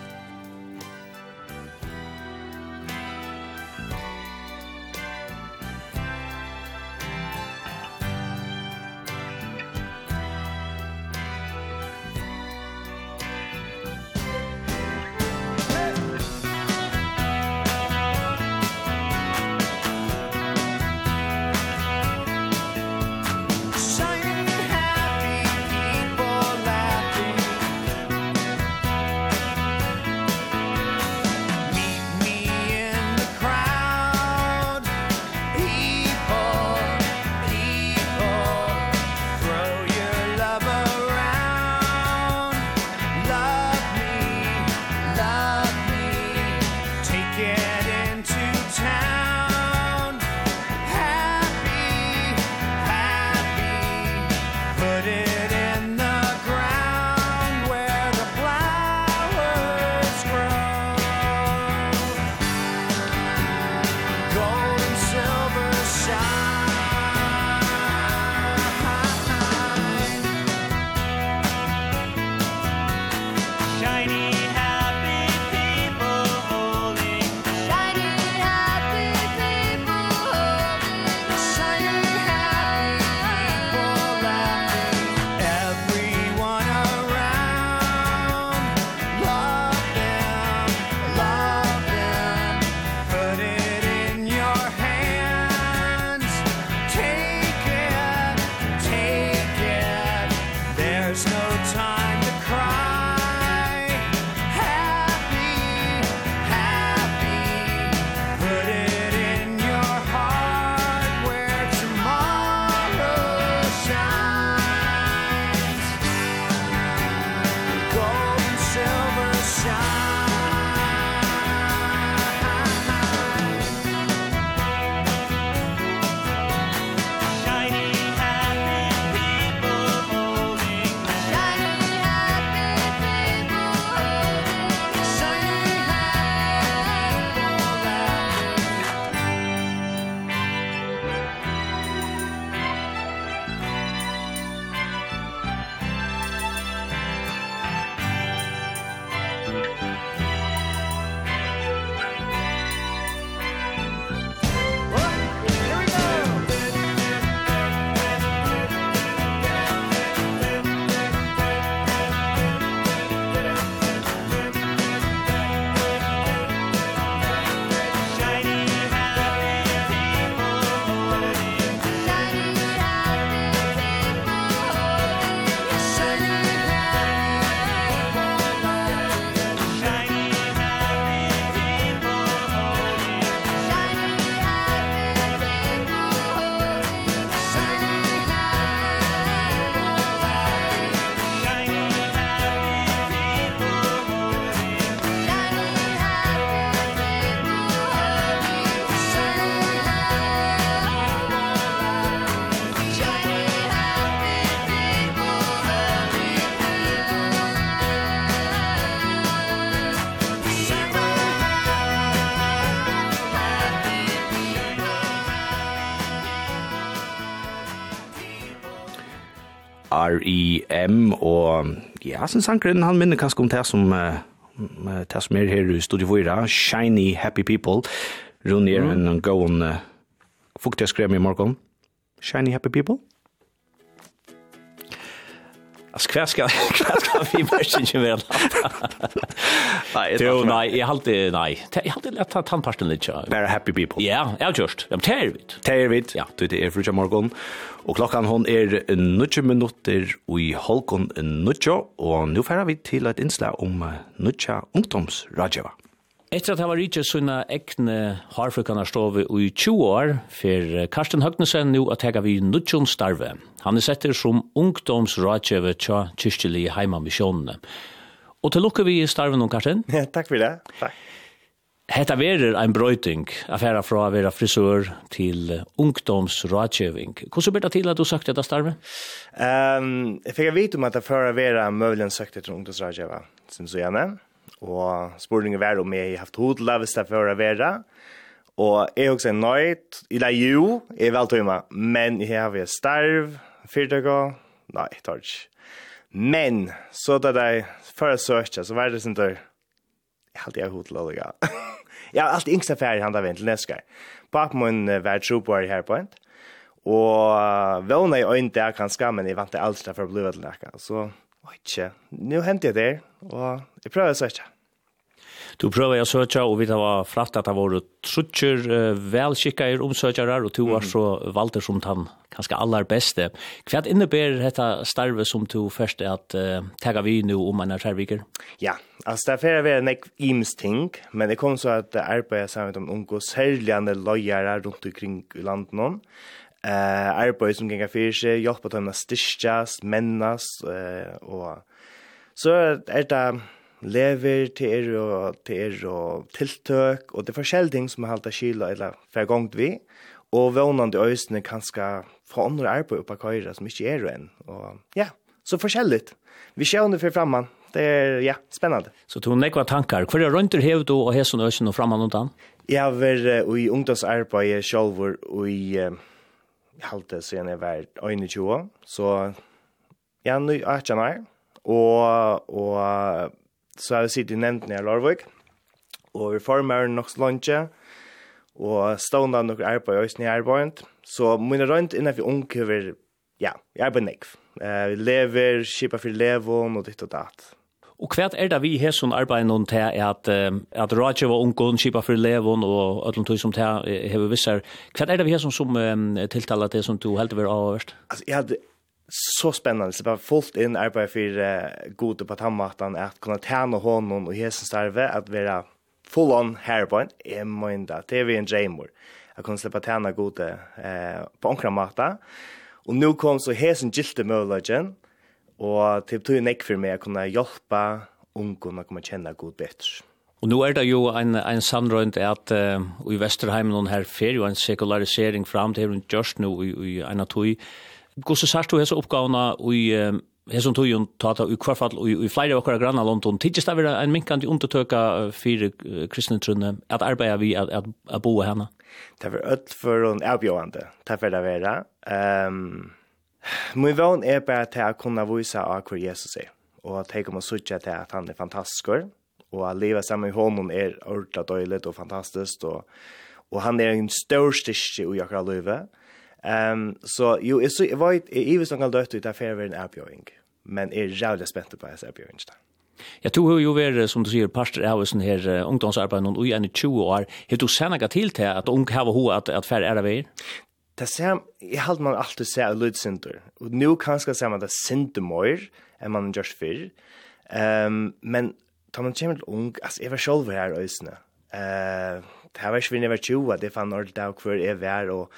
R.E.M. Og ja, sin sangren, han minner kanskje om det som, uh, det som er her i Studio 4, Shiny Happy People. Rune er mm. en gåen uh, fuktig skrem i morgen. Shiny Happy People? Hva skal, *laughs* hva skal vi mørkingen være Nei, jo, nei, jeg halte, nei. Jeg halte lett ta tannparsten litt. Bare happy people. Ja, jeg har kjørst. Ja, det er vidt. Det er vidt, ja. Det er frutja morgon. Og klokkan hon er 90 minutter i holkon 90. Og nå færer vi til et innslag om 90 ungdomsradjeva. Etter at han var ikke sånne ekne harfrukene stod i 20 år, for Karsten Høgnesen nå at jeg vi Nudjon Starve. Han er setter som ungdomsrådgjøver tja kyrkjelig heimamisjonene. Og til lukke vi i Starven nå, Karsten. Ja, takk for det. Takk. Hetta verer ein brøyting, affæra frá að vera frisør til ungdomsrådgjøving. Hvordan ber det til at du søkte dette starve? Um, jeg fikk vite om at jeg før å være møvlen søkte til ungdomsrådgjøver, som så gjerne og spurningen var om jeg har haft hodla hvis det for å være. Og jeg har også en nøyt, eller jo, jeg er veltøyma, men jeg har vært starv, fyrtøk og, nei, tar ikke. Men, så da jeg før jeg søkja, så var det sånn der, jeg har alltid hodla, ja. *laughs* jeg har alltid yngst affære i handa vint til neskar. Bak min var troboar her på en, og vana i øyn der kanskje, men jeg vant det aldri for å bli til nekka. Så, oi, tje, nu hentet jeg der, og jeg prøver å søkja. Du prøver å søke, og vi har fratt at det var trutter, velskikker omsøkere, og du var så valgt som den kanskje aller beste. Hva innebærer dette starve som du først er at uh, tega vi nå om en skjærviker? Ja, altså det er flere være en ims ting, men det kom så at det arbeidet sammen med de unge, særlig andre løyere rundt omkring i landet nå. Uh, arbeid som ganger fyrir seg, hjelper til å styrkjast, mennast, uh, og så er det lever til er og til er og tiltøk og det er forskjellige ting som er halta kyla eller fergongt vi og vånande øysene kanskje få andre arbeid oppa køyre som ikke er enn og ja, så forskjelligt. Vi ser under for framman det er ja, spennende Så to nekva tankar, hver er rundt er hevet og hesson øysen og framan undan? Jeg har vært i ungdomsarbeid sjolvor og i halte siden jeg var 21 så ja, nu er jeg og og så har jeg sittet i nevnten i Larvik, og vi formar nok lunge, og stående av noen arbeid og øyne i arbeid. Så mine rønt innenfor unge vil, ja, jeg arbeid nekv. Uh, vi lever, kjipa for levon og ditt og datt. Og hva er det vi har som arbeider noen til at, uh, at Raja var ungen, kjipa for levon og ødelen tog som til har vi visser. Hva er det vi har som, som um, tiltaler til som du helt vil avhørst? Altså, jeg hadde så spennende, så bare fullt inn arbeid for uh, gode på tannmaten, at kunne tjene hånden og hesen starve at være full on hairpoint det er vi en jamor jag kunne slippe tjene gode uh, på omkring maten, og nu kom så hesen gilte möjligen og typ tog en ek för mig att kunna hjälpa ungdomar att komma god bedre. Og nå er det jo en, en sannrønt at uh, i Vesterheimen her fer jo en sekularisering fram til hun gjørst nå i, i en av tog. Gosse sørst du hese oppgavene i hese tog jo tata i hvert fall i flere av okra granna London. Tidligst er det en minkant i undertøka for kristne trunne at arbeida vi at, at, at bo henne? Det var öll för en avbjørende. Det var det være. Um, Min vann er bare til å kunne vise av hva Jesus er. Og at jeg kommer suttje til at han er fantastisk. Og at livet sammen med honom er ordentlig døylig og fantastisk. Og, og han er en stor styrke i akkurat livet. Ehm så jo är så vad är ju som kan dött ut affär vid en erbjudning. Men är jävla spänt på att erbjudning. Jag tror ju väl som du säger pastor Elvisen här ungdomsarbeten och i en 20 år har du sannolikt till till att ung har ho att att färre är det Det ser jag halt man alltid ser lutsinter. Och nu kanske ser man det sintemor än man just för. Ehm men tar man kemt ung as ever själv här ösna. Eh det här var ju när jag var 20, det fann ordentligt av hver jeg var, og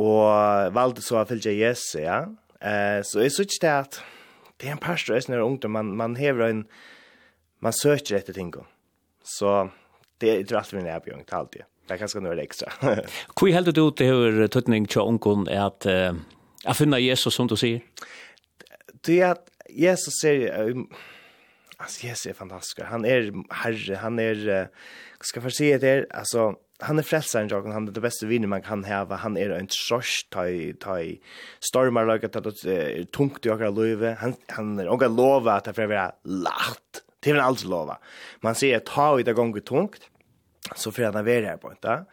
Og valgte så å fylle Jesus, ja. Uh, så jeg synes ikke det at det er en pastor, jeg er ungdom, man, man hever en, man søker etter ting. Så det er ikke alltid min erbjørn, det er alltid. Det er ganske noe ekstra. *laughs* Hvor heldig du det er tøtning til ungen er at uh, jeg finner Jesus, som du sier? Det er at Jesus sier, altså Jesus er fantastisk. Han er herre, han er, hva skal jeg få si det, altså, han är frälsaren jag han är det bästa vinner man kan ha han är en trosch ta ta stormar lika att det är tungt jag har löve han han är och lova att för vara lätt det vill alltså lova. Man ser att ha i det gånger tungt så för han är här på inte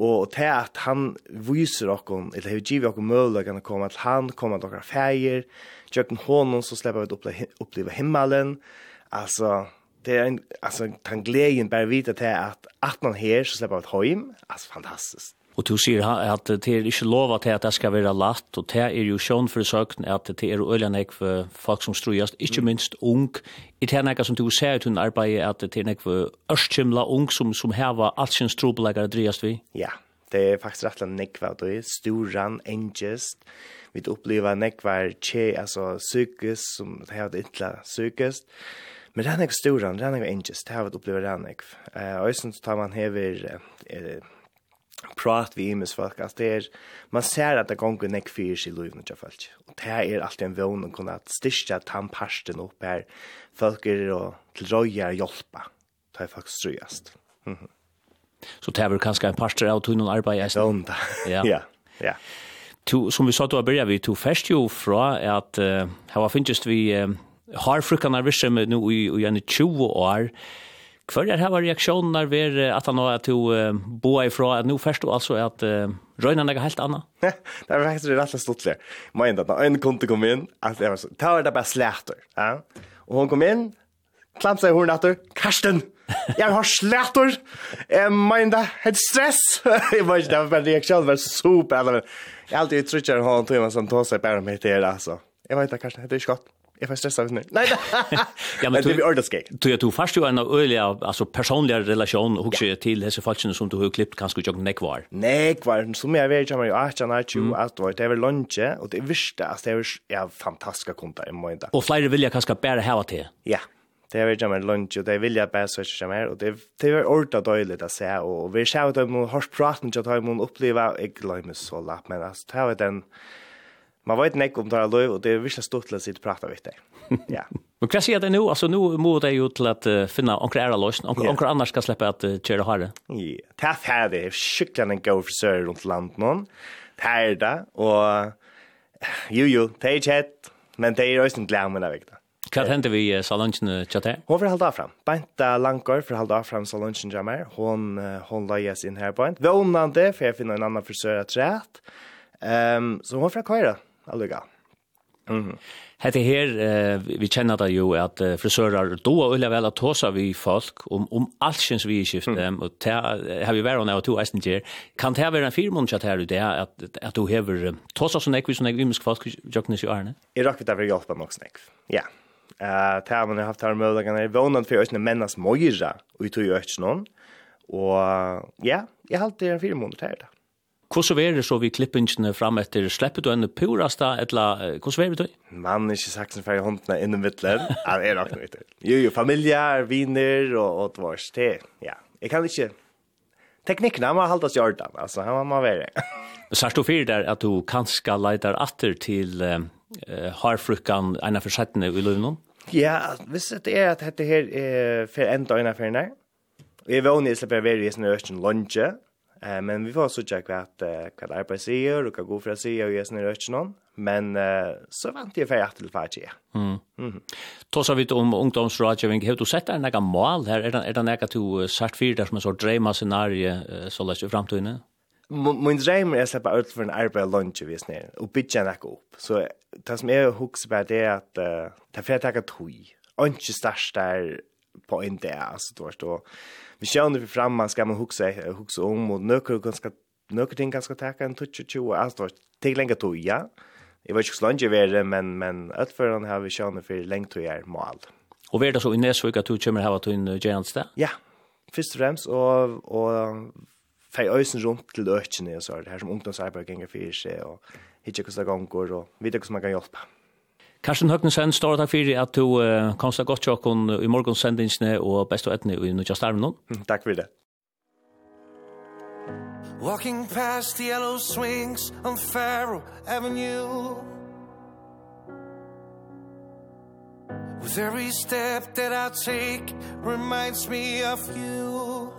og til at han viser okkom, eller hevur givet okkom møgulegan å komme, til han kommer til okkar feir, tjøkken honom, så slipper vi å oppleve himmelen, altså, det er en altså, kan gleden bare vite til at at man her, så slipper släpper et hem. altså, fantastisk. Og du säger at det är inte lov at det skal være latt, og det er jo sjön for sökten at det er øyne för folk som ströjast, ikke minst ung. I det er här som du ser ut hon arbetar at det er näka för ung som, som här alt sin strobeläggare drejast vi. Ja, det er är faktiskt rätt en nekva det er storan engest vi upplever nekvar tje, altså psykiskt som det här det inte psykiskt Men det er ikke storan, det er ikke engest, det har vi opplevd det er ikke. Og jeg tar man hever prat vi imes folk, at det er, man ser at det gonger nek fyrir i loivene til folk. Og det er alltid en vøvn å kunne styrkja tannparsten opp her, folk er til røya og hjelpa, det er faktisk strøyast. Så det er vel kanskje en parster av tog noen arbeid i eisen? *laughs* Ja, ja, ja. Som vi sa, du har byrja vi, du fest jo fra at, her var finnest vi, uh, har frukarna virsem nu i, i en 20 år. Hver er her reaksjoner ved at han har to bo ifra, at nå først og altså at uh, røyna nega helt anna? det *laughs* var faktisk rett og slett. Må enda, når en kunde kom inn, at det var så, ta var det bare slætter. Ja? Og hun kom inn, klant seg i hornet etter, Karsten! Jeg har slætter! Jeg mener, helt stress! *laughs* jeg var ikke det derfor, men reaksjonen var super. Jeg har alltid uttrykker hånden til meg som tog seg bare med til det, altså. Jeg vet ikke, Karsten, det er ikke godt. Jeg får stressa hvis nu. Nej, *laughs* ja, men det blir ordeskig. Du du fast ju en av öliga alltså personliga relation och också till dessa falschen som du har klippt kanske jag neck var. Nej, var som jag vet jag men jag har inte ju att det var det var lunch och det visste att det var ja fantastiska konta i månda. Och flyger vill jag kanske bära här till. Ja. Det var jag lunch och det vill jag bare søke jag mer och det det var ordet døylig att säga och vi ska ut må hörs praten jag tar må uppleva jeg glemmer så lapp men alltså det var den man vet inte om det här löv och det är vissa stort till att sitta och prata vid det. *laughs* Ja. Men vad säger det nu? Alltså nu mår det ju till att uh, finna onkel ära lösning. Några yeah. annars ska släppa att uh, köra harre. Ja, det här är det. Kycklarna en god söder runt landet någon. Det här är det. Och jo, jo, det är inte hett. Men det är också en glämmen av det. Hva hendte vi i salongen til det? Hun vil halde av frem. Benta Langgaard for halde av frem salongen til meg. Hun, hun løyes inn her på en. Vånande, for jeg finner en annan frisør at rett. Um, så hun får køyre allega. Mm. Hette her, uh, vi kjenner det jo at uh, frisører då og ulla vel at tåsa vi folk om, om allsens vi skifte, mm. og te, har vi vært av to eisen til, kan det være en firmån chat her ute, at, at du hever tåsa som ekvis som ekvis folk jøknes i årene? Jeg rakk vi derfor hjelpa nok som ekvis, ja. Uh, det har man haft her mødlagan er vånad for øyne mennas møyra ut og i øyne, og ja, jeg halte det en firmån til her. Hvordan er det så vi klippingene fram etter? Slipper du en purasta, eller hvordan er det du? Man er ikke sagt som færre håndene innen mittlen. det *laughs* er nok nøyt. Jo, jo, familier, viner og, og tvars Det, Ja, jeg kan ikke... Teknikken, han må holde oss i orden, altså, han må være. Sørst du fyrir der at du kanskje leitar atter til uh, harfrukkan ena for settene i løvnum? Ja, hvis det er at dette her er for enda og for av Vi og jeg vågner slipper å være i sånne østen lunge, Eh men vi får så checka att vad arbetet säger och vad går för att säga och ges ner någon men uh, så vant jag för att till fatje. Mm. Mm. Då så vitt om ungdomsrådgivning Har du sett sätter några mål här är det är det några till sart för där som en sorts drömma scenario så läs i framtiden. Min dröm är att släppa ut för en arbete lunch vis ner och bitcha näka upp. Så det som är hooks på det är att ta för att ta tui. Och inte starta på en dag altså, du vet, og vi kör vi fram man ska man huske, huske om och nöker ganske, nøkker ting ganske takke en touch altså, du vet, til lenge då ja Jeg vet ikke hvordan långt jag är, men, men utførende har vi kjønne for lenge og er mål. Og er det så i Nesvik at du kommer her til en gjerne sted? Ja, først og fremst, og, og fei øysen rundt til økene, og så er det her som ungdomsarbeid ganger for seg, og hitje hvordan det går, og videre hvordan man kan hjelpe. Karsten Høgnesen, stor takk fyrir at du uh, kom så godt tjokken i morgensendingsene og best og etne i Nudja Starmen. Takk for det. Walking past the yellow swings on Faro Avenue With every step that I take reminds me of you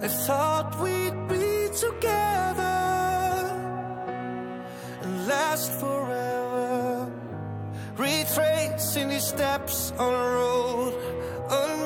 I thought we'd be together last forever. Retracing his steps on a road unknown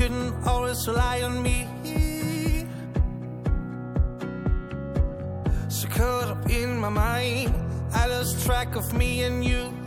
couldn't always rely on me. So caught up in my mind I lost track of me and you.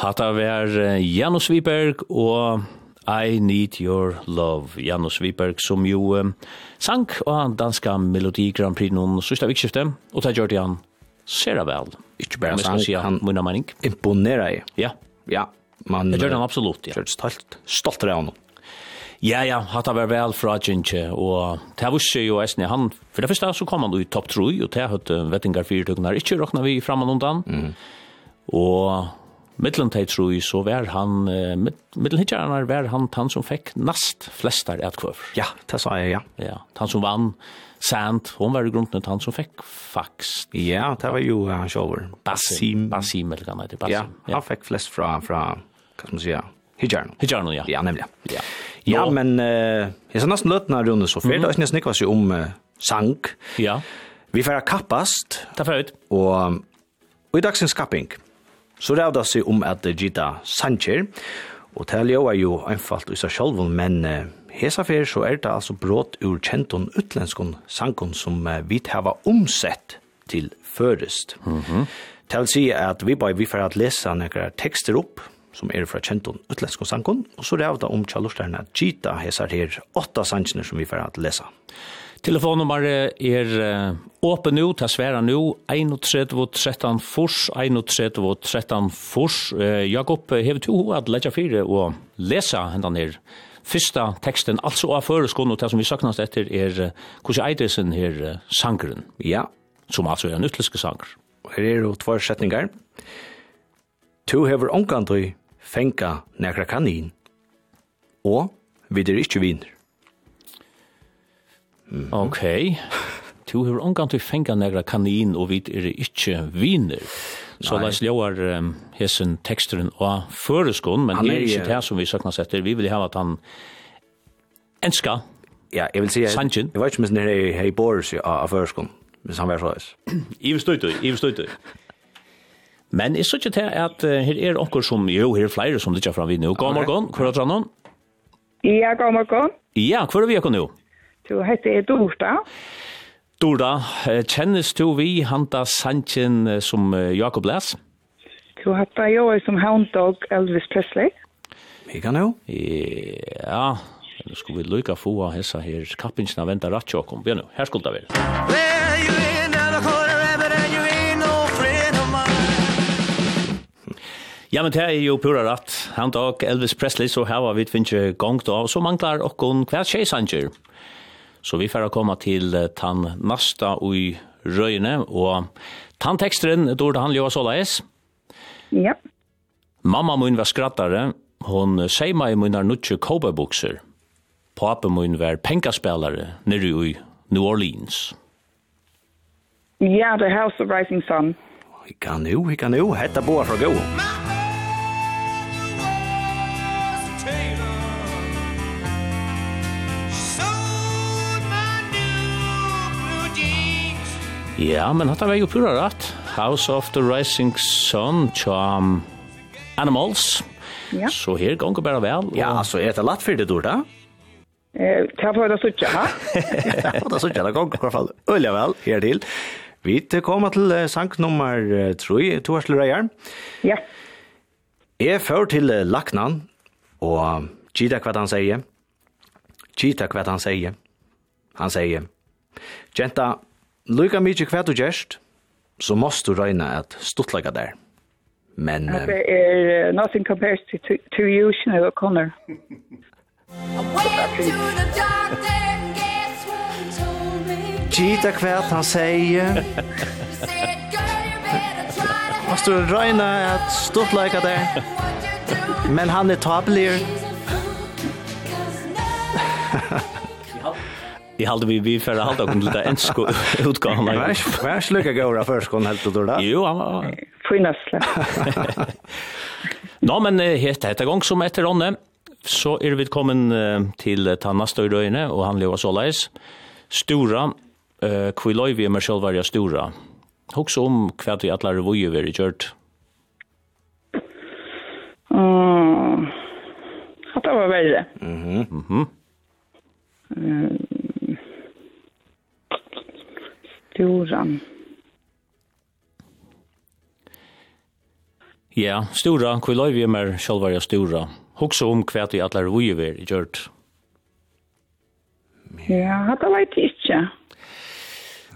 Hatta vær Janus Wiberg og I Need Your Love, Janus Wiberg, som jo um, sank av danska Melodi Grand Prix noen sørste vikskiftet, og det gjør det han ser vel. Ikke bare sank, si, han munna mening. imponerer jeg. Ja. Ja, man... Det gjør det han absolutt, ja. Gjør stolt. Stolt av honom. Ja, ja, hatt var vel fra Gintje, og det visste jo Esne, han, for det første så kom han i topp 3, og det hadde vettingar fyrtøkene, ikke råkna vi fram og undan, mm. og Mittlen tei troi, så var han, uh, mittlen hitjarnar var han han som fikk nast flestar etkvøver. Ja, det sa jeg, ja. Ja, han som vann, Sant, hon var i grunden han som fikk fax. Ja, det var jo han sjåver. Basim. Basim, eller hva det Basim. Ja, han fikk flest fra, fra hva skal man si, Hijarno. Hijarno, ja. Ja, nemlig. Ja, ja men uh, jeg sa nesten løtene av så Sofie, mm. det er nesten ikke om uh, sang. Ja. Vi får kappast. Det er ut. Og, og i dagsens kapping. Ja Så rævda seg om at Gita Sancher, og det er jo einfalt i seg selv, men hesa fer så er det altså brått ur kjenton utlenskon sankon som vi hava omsett til førest. Mm -hmm. Til å si at vi bare vi får at lesa nekra tekster opp, som er fra kjenton utlenskon sankon, og så rævda om tjallustarna Gita hesar her åtta sankene som vi får at lesa. Mm Telefonnummeret er åpen nå, til sværa nu, 31 fors, 31 fors. Jakob, hever to at letja fire og lesa hendan her fyrsta teksten, altså av føreskånd, og det som vi saknast etter er hvordan eidresen her sangren. Ja. Som altså er en utleske sanger. Her er jo tvær setningar. Tu hever omkantøy fenka nekra kanin, og vi er ikkje viner. Mm -hmm. Okej. Okay. Tu hur ongan til fenga negra kanin og vi er ikkje viner. Så Nei. oss ljóar um, hesen teksturen og føreskon, men det er ikkje det som vi sakna setter. Vi vil ha at han enska. Ja, jeg vil si, Sanchen. jeg vet ikke om det er her i Boris av føreskon, hvis han var såleis. I vil støytøy, i vil støytøy. Men jeg synes ikke til at uh, her er onker som, jo, her er flere som lytter fram er vi nå. God morgen, hvor er det Ja, god morgen. Ja, hvor er vi akkur nå? du heter er Dorda. Dorda, kjennes du vi handa sanchen som Jakob Les? Du hatta jo som Hound Dog Elvis Presley. Vi kan jo. Ja, nu skulle vi lukka få av hessa her kappingsna venta rattsjåkom. Vi nu, her skulda vi. Well, you ain't another quarter rabbit and you ain't no friend of mine. Ja, men det er jo pura rett. Han dag Elvis Presley, så her var vi tvinge gongt av, så manglar okkon hver tjeisanger. Ja. Så vi får komma tann nasta og i røyne, og tandtexten då det handlar ju så. Ja. Mamma mun var skrattare. Hon säger i mina nutje cowboyboxer. Pappa mun var penkaspelare nere i New Orleans. Ja, yeah, The House of Rising Sun. Vi kan nu, vi kan nu. Hetta boa fra gå. Mamma! Ja, men hatt han jo pura rett. House of the Rising Sun, Charm Animals. Ja. Så her gonger bare vel. Og... Ja, altså, er det latt for det, Dorda? Eh, ta på det suttja, ha? Ja, på det suttja, det gonger i hvert fall. Ulja vel, her til. Vi kommer til sang nummer 3, to til reier. Ja. Jeg fører til Laknan, og gita hva han sier. Gita hva han sier. Han sier, Genta, Lukka mykje hva du gjerst, så måst du røyna at stuttlega der. Men... Det er uh, nothing compares to, to, to you, Sinead O'Connor. Gita kvært han sier. Måst du røyna at stuttlega der. Men han er tabelig. Ha ha ha. Jeg hade vi vi for att hålla kom til det ensko utgåvan. Vars vars lucka går av kon helt då. Jo, han var finastle. *laughs* Nå men helt ett gång som etter Ronne så är vi kommen till Tanna Røyne, och han lever såleis. Stora eh løy vi med selv varje stora. Också om kvart i alla revujer vi gjort. Mm. Det var värre. Mhm. Mm mhm. Mm Storan. Ja, Stora, hvor løy vi er med sjølvar jeg Stora? Hoksa om hva vi atler vi er i gjørt. Ja, det vet jeg ikke.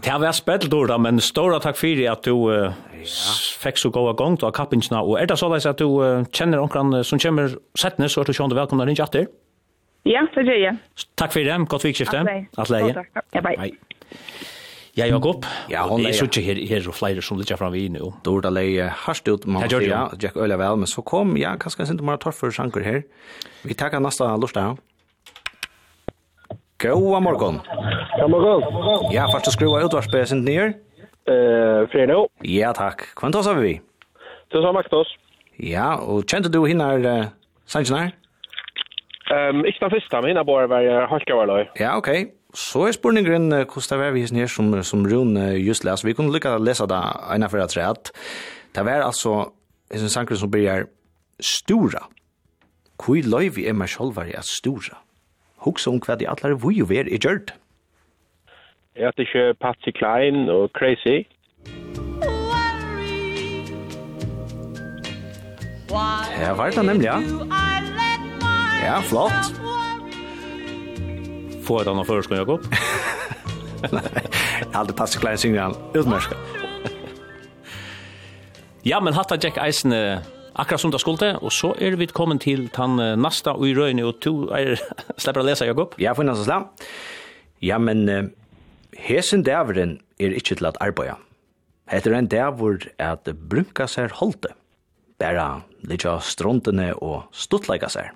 Det har vært spett, Dora, men stora takk fyrir at du uh, ja. fikk så gåa gong til kappingsna, og er det så leis at du uh, kjenner onkran som kommer settene, så er du sjående velkomna rinja atter? Ja, det gjør jeg. Takk fyrir det, godt vikskifte. Atleie. Atleie. Ja, bye. Bye. Ja, Jakob. Ja, hon är så här här og flyger som lite fram vi nu. Då det harst ut man ja, Jack Öla vel, men så kom ja, kanske inte mer torr för sjanker här. Vi takkar nästa lördag. Goa morgon. God morgon. Ja, fast skruva ut vars bäsen ner. Eh, Fredo. Ja, tack. Kvanta har vi. Det sa Magnus. Ja, och kjente du hinner uh, Sanjnar? Ehm, um, inte den første, men hinner bara var halka Ja, okej. Okay. Så er spurningen hvordan det var vi her som, som Rune just les. Vi kunne lykke til å lese det ene for at rett. Det var altså en sanker som blir stora. Hvor løy vi er meg selv var at stora? Hoksa om hva de atler vi jo er i gjørt. Jeg heter ikke Patsy Klein og Crazy. Ja, var det nemlig, ja. Ja, flott. Få et annet förskån, Jakob. *laughs* Nej, aldrig passar klein han Utmärska. Ja, men hatta Jack Eisen akkurat som det skulle, og så er vi kommet til den nasta og i røyne, og to er *laughs* slipper å lese, Jakob. Ja, for nasta slag. Ja, men hesen dæveren er ikke til at arbeida. Heter en dæver at brunka seg holde, bare litt av strontene og stuttleika seg.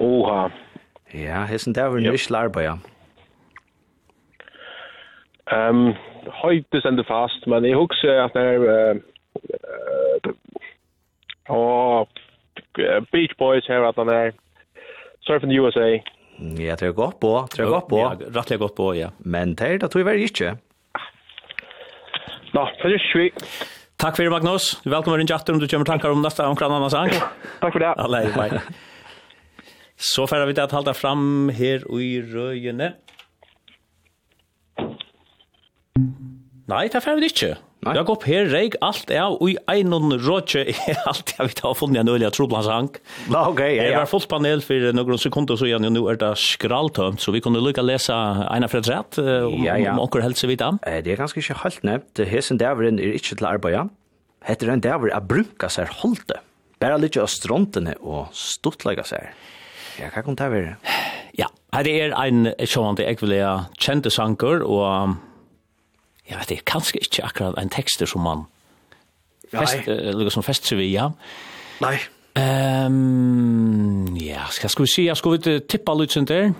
Oha. Ja, hessen der vil nicht larbe, ja. Um, Høyde sender fast, men jeg husker at det er... Uh, og Beach Boys her at han er Surfing USA. Ja, det er godt på, det er godt på. Ja, rettelig godt på, ja. Men det er det tror jeg vel ikke. Nå, det er sjukt. Takk for det, Magnus. Velkommen inn i chatten om du kommer tankar om neste omkring annen sang. Takk for det. Alle, bye. Så får vi det halda fram her i røyene. Nei, det får vi ikke. Nei. Jag går upp här reik, allt er, och i någon er allt jag vet har funnet en öliga trubblansank. Nå ok, ja. Det var fullt panel for noen sekunder så igjen, og nå er det skraltømt, så vi kunde lycka läsa ena för rätt om onkel hälsa vid dem. Det är ganska inte helt nevnt. Hesen där är inte till arbeta. Heter den där att bruka sig hållte. Bare litt av strontene och stuttlägga sig. Ja, hva kom det være? Ja, her er en sjående jeg vil ha kjente sanger, og jeg vet ikke, kanskje ikke akkurat en tekster som man fest, uh, som fester vi, ja. Nei. Um, ja, skal, skal vi si, jeg skal vi tippa litt sånt der?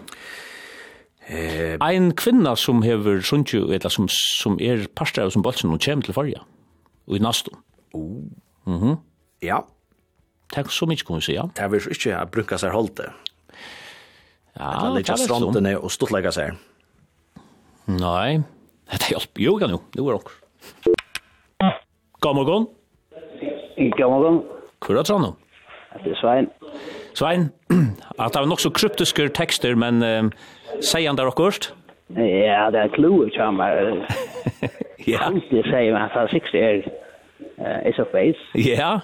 Eh, ein kvinna som hever sunju, eller som, som er parster av som bolsen, og kommer til farja. og i nastum. Oh. Mm. Ja. Takk så mykje, kan vi si, ja. Det er vel ikke å bruke seg holdt. Ja, det er just stronten och stortlägga seg. Nei, Det är hjälp. Jo, kan jo. Det var också. God morgon. God morgon. Hvor er det Trondheim? Det er Svein. Svein, *clears throat* at det er nok så kryptiske tekster, men um, sier han der akkurat? Ja, det er kloet som er... ja. Det sier meg at han sikkert er uh, is of face. Ja.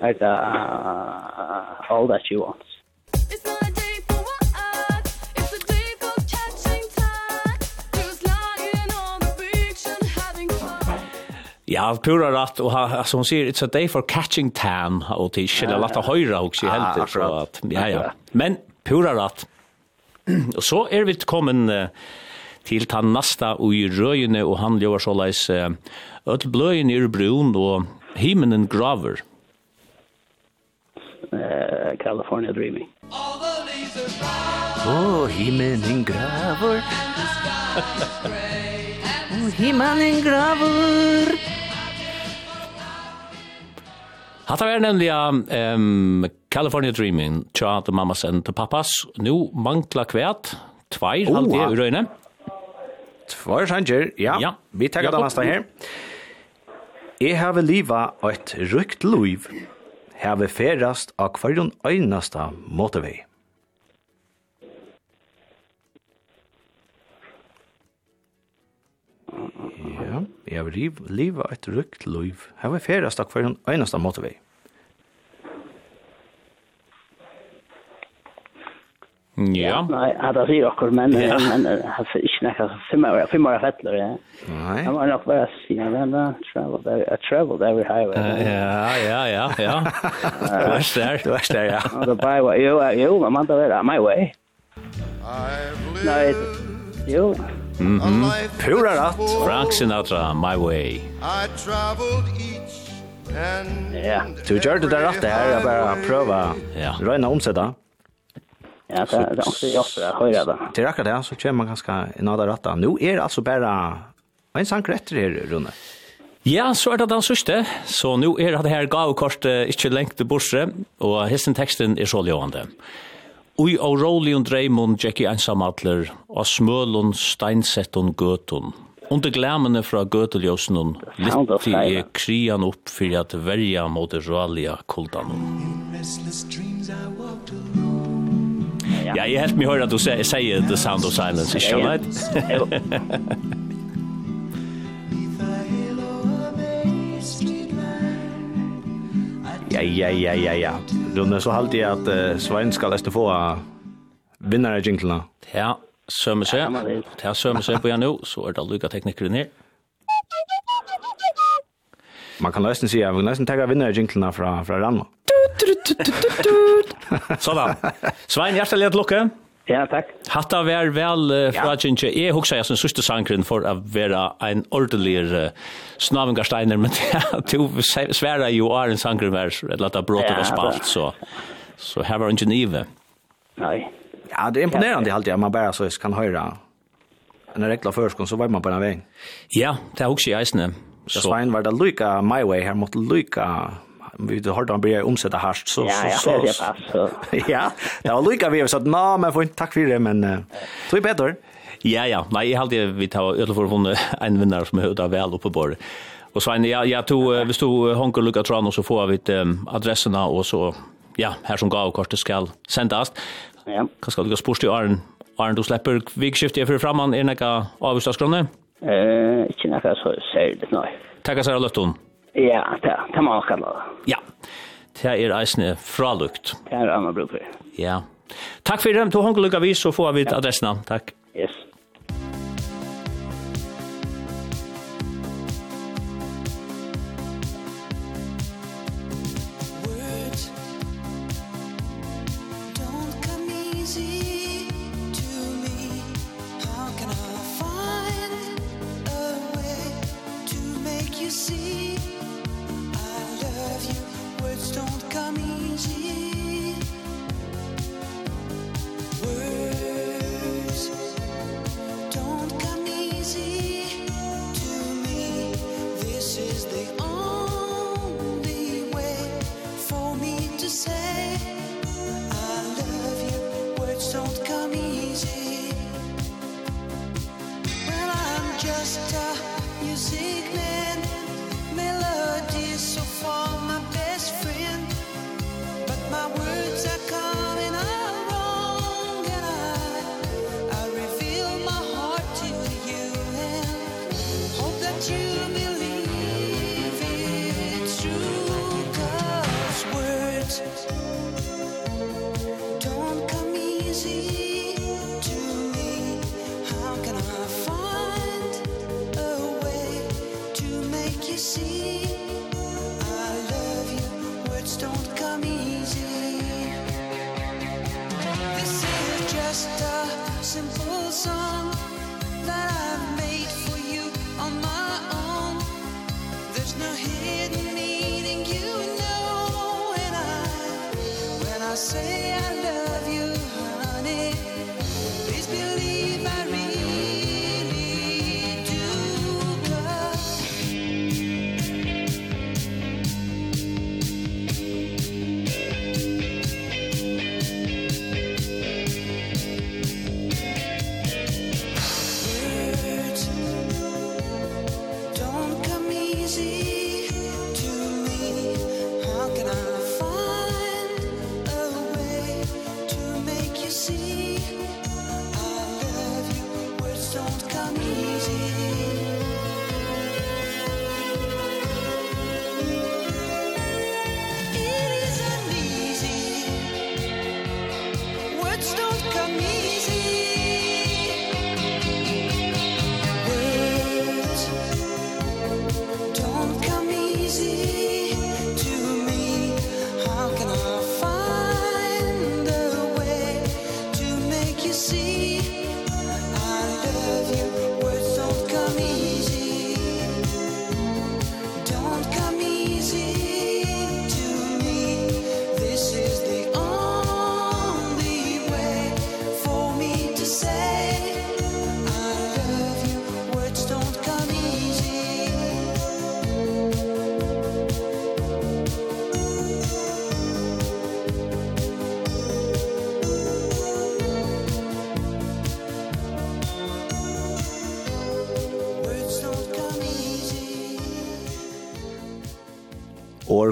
Er det uh, all that you want. Ja, pura rätt och alltså hon säger it's a day for catching tan och det skulle låta höra också helt så att ja ja. Men pura rätt. Och *clears throat* så är vi kommen uh, till ta nästa og i røyene, og han gör så läs uh, öll blöjen er brun, og himmelen graver. Uh, California Dreaming. Åh, oh, himmelen graver. *laughs* Åh, oh, himmelen graver. Hatta var nemlig um, California Dreaming, tja til mammas and til pappas. Nu mangla kvæt, tveir oh, halvdige uh. urøyne. Tvær sanger, ja. ja. Vi tar det neste her. Jeg har liva et rykt liv. Har ferast av hverjon øynasta motorvei. Ja, Jeg har liv, liva et rykt liv. Her var ferast takk for en eneste. Ja. Nei, jeg hadde sier akkur, men ja. men har ikke nekka fem år, fem år fettler, ja. Nei. Jeg var nok bare si, jeg da, traveled, I traveled every highway. Ja, ja, ja, ja. *laughs* Du er der, du er der, ja. Og det bare var, jo, jo, man må være my way. Nei, jo. Mm -hmm. Pura rätt. Frank Sinatra, My Way. I traveled each and Ja, du gjør det der rett det her, jeg bare prøver ja. røyne om seg da. Ja, det er også jeg også høyre da. Til akkurat det, så kommer man ganske en av det rett da. Nå er det altså bare en sang rett her, Rune. Ja, så er det den sørste. Så nå er det her gavekortet ikke lengt til borse, og hesten teksten er så ljående. Ja. Ui og rålion dreimon tjekki einsamadler, og smølun steinsetton gøtun. Under glemene fra gøteljósnun, lytti er krian upp for at verja mot rålia kuldan. Ja, jeg helt mig høyre at du sier The Sound of Silence, ikke Ja, *laughs* Ja, ja, ja, ja, ja. Rune, så halte jeg at uh, Svein skal leste få uh, vinnare av jinglene. Ja, sømme seg. Ja, sømme seg på jeg nå, så er det lykka teknikere ned. Man kan nesten si, jeg vil nesten tenke vinnare av jinglene fra, fra Ranna. Sånn da. Svein, hjertelig et lukke. Ja, takk. Hatta vær vel uh, fra Tjintje. Jeg husker jeg som sørste sangren for å være en ordentlig uh, snavingarsteiner, *laughs* men du sværer jo er en sangren vær, eller at det bråte var spalt, så, så her var en genive. Nei. Ja, det er imponerende alltid, man bare så kan høre en rekla førskånd, så var man på den veien. Ja, det er også i eisene. Så. Svein var det lykka my way her mot lykka vi har då börjat omsätta harst så så så. Ja, *laughs* det Ja, det var lika vi så att nej men får inte tack för det men det är bättre. Ja, ja, nej jag hade vi tar öl för hon en vinnare som hörde väl uppe på. bordet. Och så en jag jag tog vi stod Honkel Luca Tran och så får vi adresserna och så ja, här som gav kortet skall sändas. Ja. Kanske du gå spurst i Arn Arn du släpper vikskiftet för framman är näka avstadskrona. Eh, inte näka så särskilt nej. Tackar så mycket. Ja, det, det må også det. Ja, det er eisende fralukt. Det er annet bruk for. Ja. Takk for det, du har håndgelukka vis, så får vi adressene. Takk. Yes.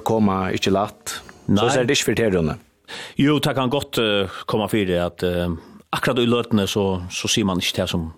koma ikkje latt. Nei. Så ser det ikkje for terrorene. Jo, det kan godt uh, komme för det at uh, akkurat i løtene så, så sier man inte det som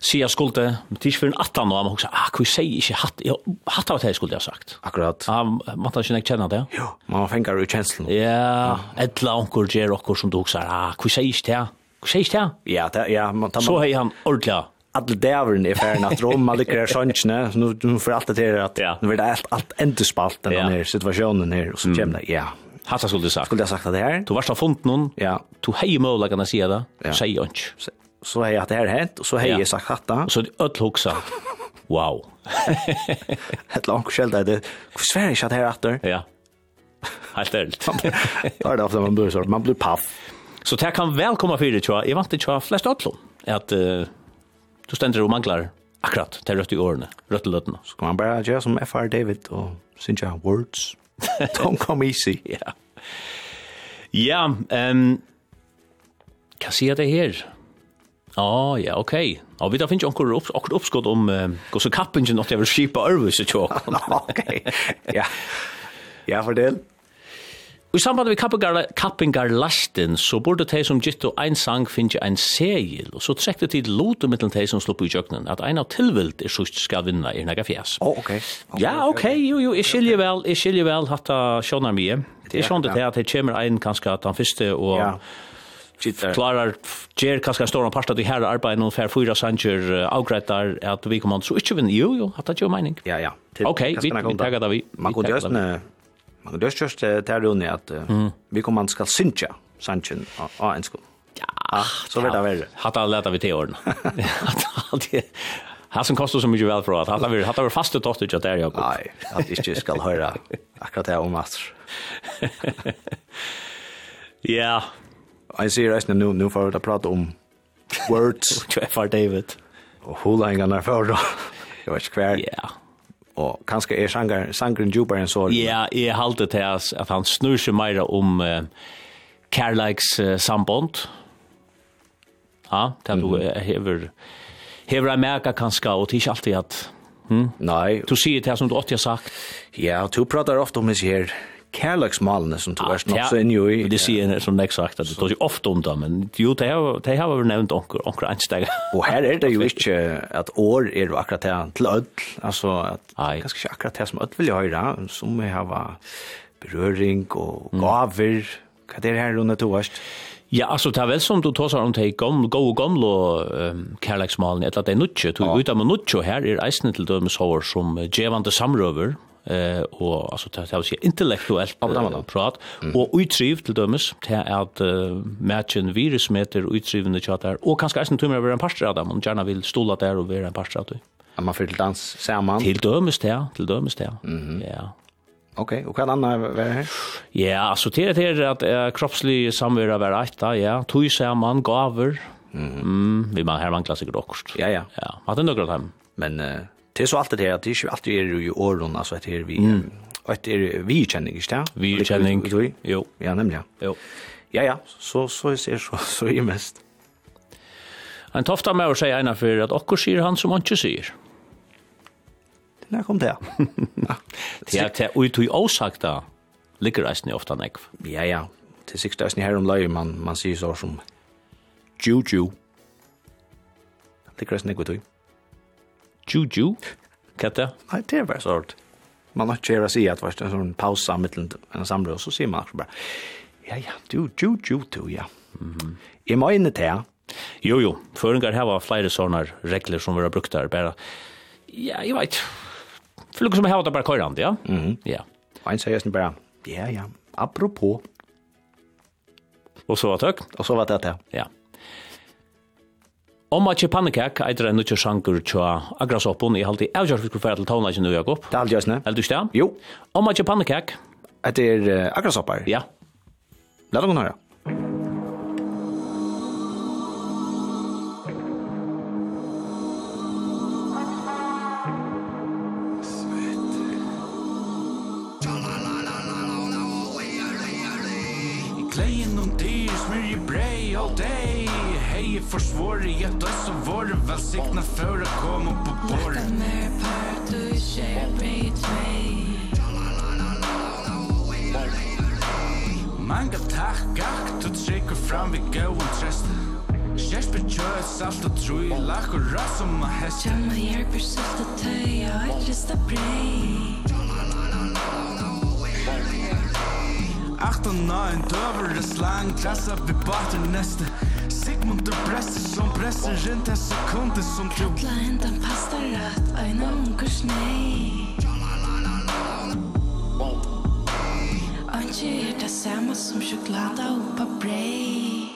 sier jeg skulle, men det er ikke for en 18 år, man husker, ah, hva sier ikke hatt, ja, hatt av det skulle jeg sagt. Akkurat. Ja, man tar ikke nek kjenne det. Jo, man fengar jo kjenslen. Ja, etla onker gjør okkur som du husker, ah, hva sier ikke det, hva sier ikke det? Ja, det, ja, man tar man. Så har han ordentlig alla dävren är färna att Roma ligger där sjönchne nu nu för allt det til at ja. nu vill allt alt inte spalt den her situasjonen her, og så kommer det ja Hatta skulle du sagt. Skulle jeg sagt det her? Du varst av funnet noen, Ja. Du hei mål, kan jeg si det. Ja. Säg ikke. Så har jag det her hent, og så har jeg sagt hatta. Så er det ødel hoksa. Wow. Et langt skjeld er det. hvor svær er ikke at det her atter? Ja. Helt ærligt. Da er det ofte man blir så man blir paff. Så det kan vel komme fyrir, det tror jag. Jag vant inte tror flest öll. Att Du stendur og manglar akkurat til rødt i årene, rødt i løttene. Så kan man bara gjøre som F.R. David og synes jeg, words. *laughs* Don't come easy. ja. Ja, um, hva sier det her? Ja, ja, ok. Og vi da finns onkel upp och oppskott om uh, hvordan kappen nåt jeg vil skipa över så tjåk. Ok, Ja. Ja, fordel. Og i samband med kappingar, kappingar lasten, så burde de som gitt og ein sang finne ein segil, og så trekte de lote mittel de som slupp i kjøkkenen, at ein av tilvild er sust skal vinna i nega fjes. Å, oh, ok. okay. Ja, ok, jo, jo, jeg skiljer vel, jeg skiljer vel hatta sjånar mye. Det er sånn det ja. at det kommer ein kanskje at han første og... Ja klarar ger kanskje en stor part av de her arbetar någon för fyra sanger avgreitar, at vi kommer så ikke vinner jo jo hatt det gör mening. Ja ja. Til, Okej, vi tar det vi. Man kunde just Man kan just just det här rundt at mm. vi kommer man ska syncha sanchen og en skol. Ja, så vet jag väl. Har alla lärt av det åren. Har som kostar så mycket väl för att alla vill har varit fast och tagit ut där jag. Nej, att inte ska höra akkurat det om att. *laughs* Ja. Jag ser resten nu nu för att prata om words *laughs* för David. Och hur länge när för då? Jag vet inte kvar. Ja og kanskje er sanger, sangeren djupere enn så. Ja, jeg halte til at han snur seg mer om uh, kærleiks uh, sambond. Ja, det du mm. hever, hever jeg merker kanskje, og det er ikke alltid at... Hm? Nei. Du sier det som du alltid har sagt. Ja, du prater ofte om det her kärleksmalene som du är snart så in i. Det sier en som exakt at det tar ju ofte om det men jo det har det har vi nevnt onker, onker Einstein. Og her er det jo *laughs* ikke at år er jo akkurat det till öll alltså att kanske ikke akkurat det som öll vill høre, som vi har berøring og gaver. hva er det her här to då? Ja, altså, det er vel som du tar seg om det gamle, gode gamle um, kærleksmalen, etter at det er nutje, du ja. utan med nutje her er eisen til dømes hår som uh, djevande samrøver, eh och alltså det här är intellektuellt prat och utriv till til at uh, matchen virus meter chat chatar och kanske ens tumma över en pastor Adam om gärna vill stola där och vara en pastor att Ja, man får til dans saman. Til dømes det, til dømes det, ja. Ok, og hva annet var det her? Ja, altså til det her at uh, kroppslig samverd av eit, ja, tog saman, gaver, mm mm, vi man her mangler sikkert okkurst. Ja, ja. Ja, hatt en nøkker av dem. Men uh, Det er så alltid det at det är ju alltid jo i åren altså at det er vi mm. at det er vi kjenning, ikke det? Vi känning. Jo. Ja, nemlig, ja. Jo. Ja, ja, så så jeg ser så så är mest. En tofta med å si ena for at okkur sier han som han ikke sier. Det när kom det? Det er til ut i åsakta, Ligger eisen i ofta nekv. Ja, ja. Det sista är her om løy, man man sier så som juju. Det krävs näck ut. Juju? Katta? Nei, det er bare sånn. Man har ikke hørt si at det var en pausa mittelen en samråd, så sier man akkurat bare, ja, ja, du, ju, ju, du, ja. Jeg må inn til, ja. Jo, jo, føringar her var flere sånne regler som vi har brukt der, bare, ja, jeg vet, for lukk som jeg har det bare køyrand, ja? Mm -hmm. Ja. Og en sier bare, ja, ja, apropos. Og så var det tøk? Og så var det det, ja. Ja. Om at pannekak eitir ein nýggja sangur tjá agrasoppun í haldi avgjørð við til tóna ikke nu, Jakob. Det er aldri jøsne. Eller du stær? Jo. Om at pannekak eitir agrasoppar. Ja. Lat okkum høyrra. forsvåre Jeg døy og våre velsikna før jeg kom på bord Lagt mer par du kjøper i tvei Mange takk, akk, du trykker fram vi gøy og treste Kjærs kjøy, salt og troi, lak og rass som ma hest Kjæmma hjelper sult og tøy, og et lyst og brei Acht og nøyn, døver og slang, klassa vi bort neste Sigmund du presser som presser rundt en sekunde som du Kattla hentan pasta rätt, aina unkurs nej Anki er det samme som sjokolada oppa brei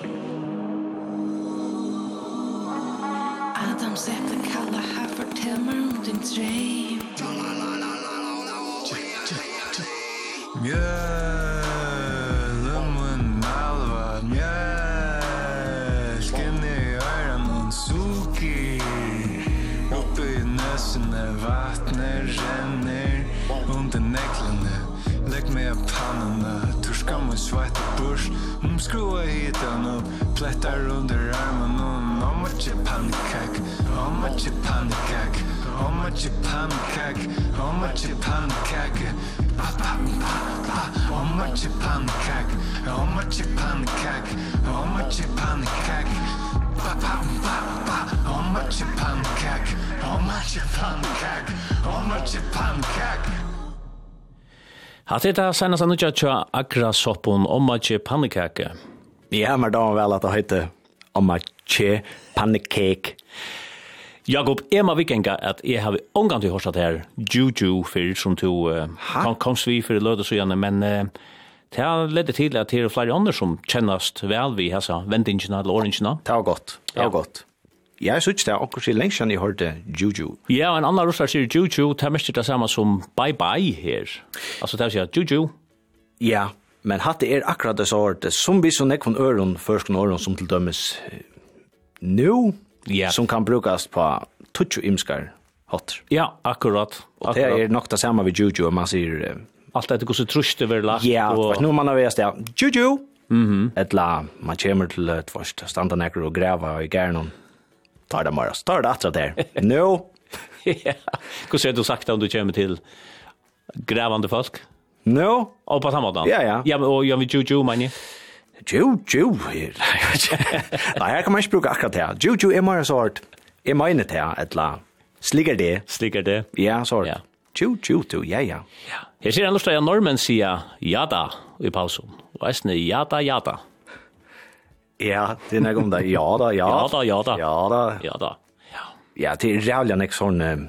Adam sette kalla her, fortell meg om din dreim Mjøl skrua hit on up Plättar under armen on How much a pancake? How much a pancake? How much a pancake? How much a pancake? Pa pa pa pa How much a pancake? How much a pancake? How much a pancake? Pa pa pa pa How much a pancake? How much a pancake? How much a pancake? Hatt det senast han ikke tja akra soppon at tje pannekake. Ja, men da var vel at det heter at tje pannekake. Jakob, jeg må vikenga at jeg har omgang til hørstat her juju fyrir som to uh, kom, komst vi fyrir lødes og gjerne, men uh, det har ledd til at det er flere andre som kjennast vel vi, hessa, vendingina eller åringina. Det var godt, det var godt. Ja, jeg synes det er akkurat siden lengst jeg hørte Juju. Ja, en annen russar sier Juju, det er mest det samme som bye-bye her. Altså det er sier Juju. Ja, men hatt det er akkurat det så hårdt, som vi så nekvån øron, førskån øron som til dømes nu, ja. som kan brukast på Tuchu imskar hot. Ja, akkurat. Og det er nok det samme ved Juju, man sier... Alt etter hvordan trusht det vil lagt. Ja, og... nå man har vært det, Juju! Mm -hmm. Etla, man kommer til et først, standa nekker og grava i gærnon, tar det bara, tar det attra der. No. *laughs* ja. Hur ser du sagt om du kommer til grävande folk? No. Og på samme måte? Ja, ja. Ja, men och *laughs* jag vill ju ju manje. Ju, ju. Nej, jag kan man ikke bruke akkurat det. Ju, ju är mer sort. Jeg mener det, etla. Slikker det. Slikker det. Ja, sort. Ja. Tju, tju, tju, ja, ja. ser Jeg ser ennå at normen sier jada i pausen. Og jeg sier jada, jada. Ja, det er om det. Ja da, ja. Ja da, ja da. Ja da. Ja da. Ja. Ja, det er rævlig nek sånn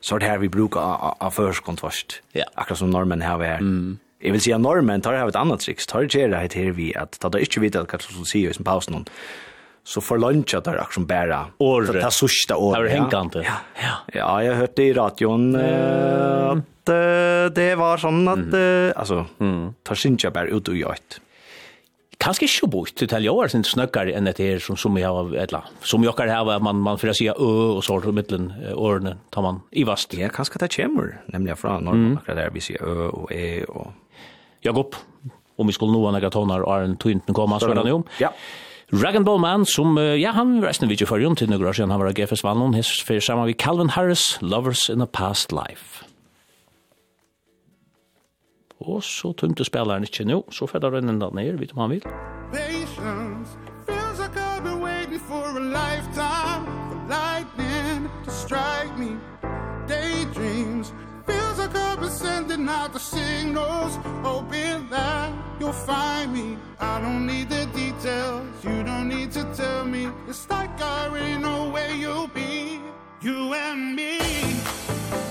sort her vi brukar av förskontrast. Ja. Akkurat som normen här er. Mm. Jag vill säga normen tar här ett annat triks. Tar det her här vi att ta det inte vet hva kanske sier i sin paus någon. Så för luncha där som bara. Or det här sista året. Har hängande. Ja. Ja, ja jag hörte i radion att det var sånn att alltså tar synja bara ut och jag kanske ikke bort. Til til år sin snøkkar enn det her som som vi har etla som jokkar her man man får si ø og så i midten årene tar man i vast. Ja kanskje det kommer nemlig fra når mm. akkurat der vi sier ø og e og Jakob om vi skulle nå han tonar er en tynten komma så er han jo ja. Dragon Ball Man som ja han var resten video for jom til några år han var GFS Vallon. His för samma vi Calvin Harris Lovers in a Past Life. Og så tømte spilleren ikke nå, så fedder den enda ned, vet du hva han vil. Patience feels like I've been waiting for a lifetime. For lightning to strike me. Daydreams feels like I've been sending out the signals. Hoping that you'll find me. I don't need the details, you don't need to tell me. It's like I already know where you'll be. You and me.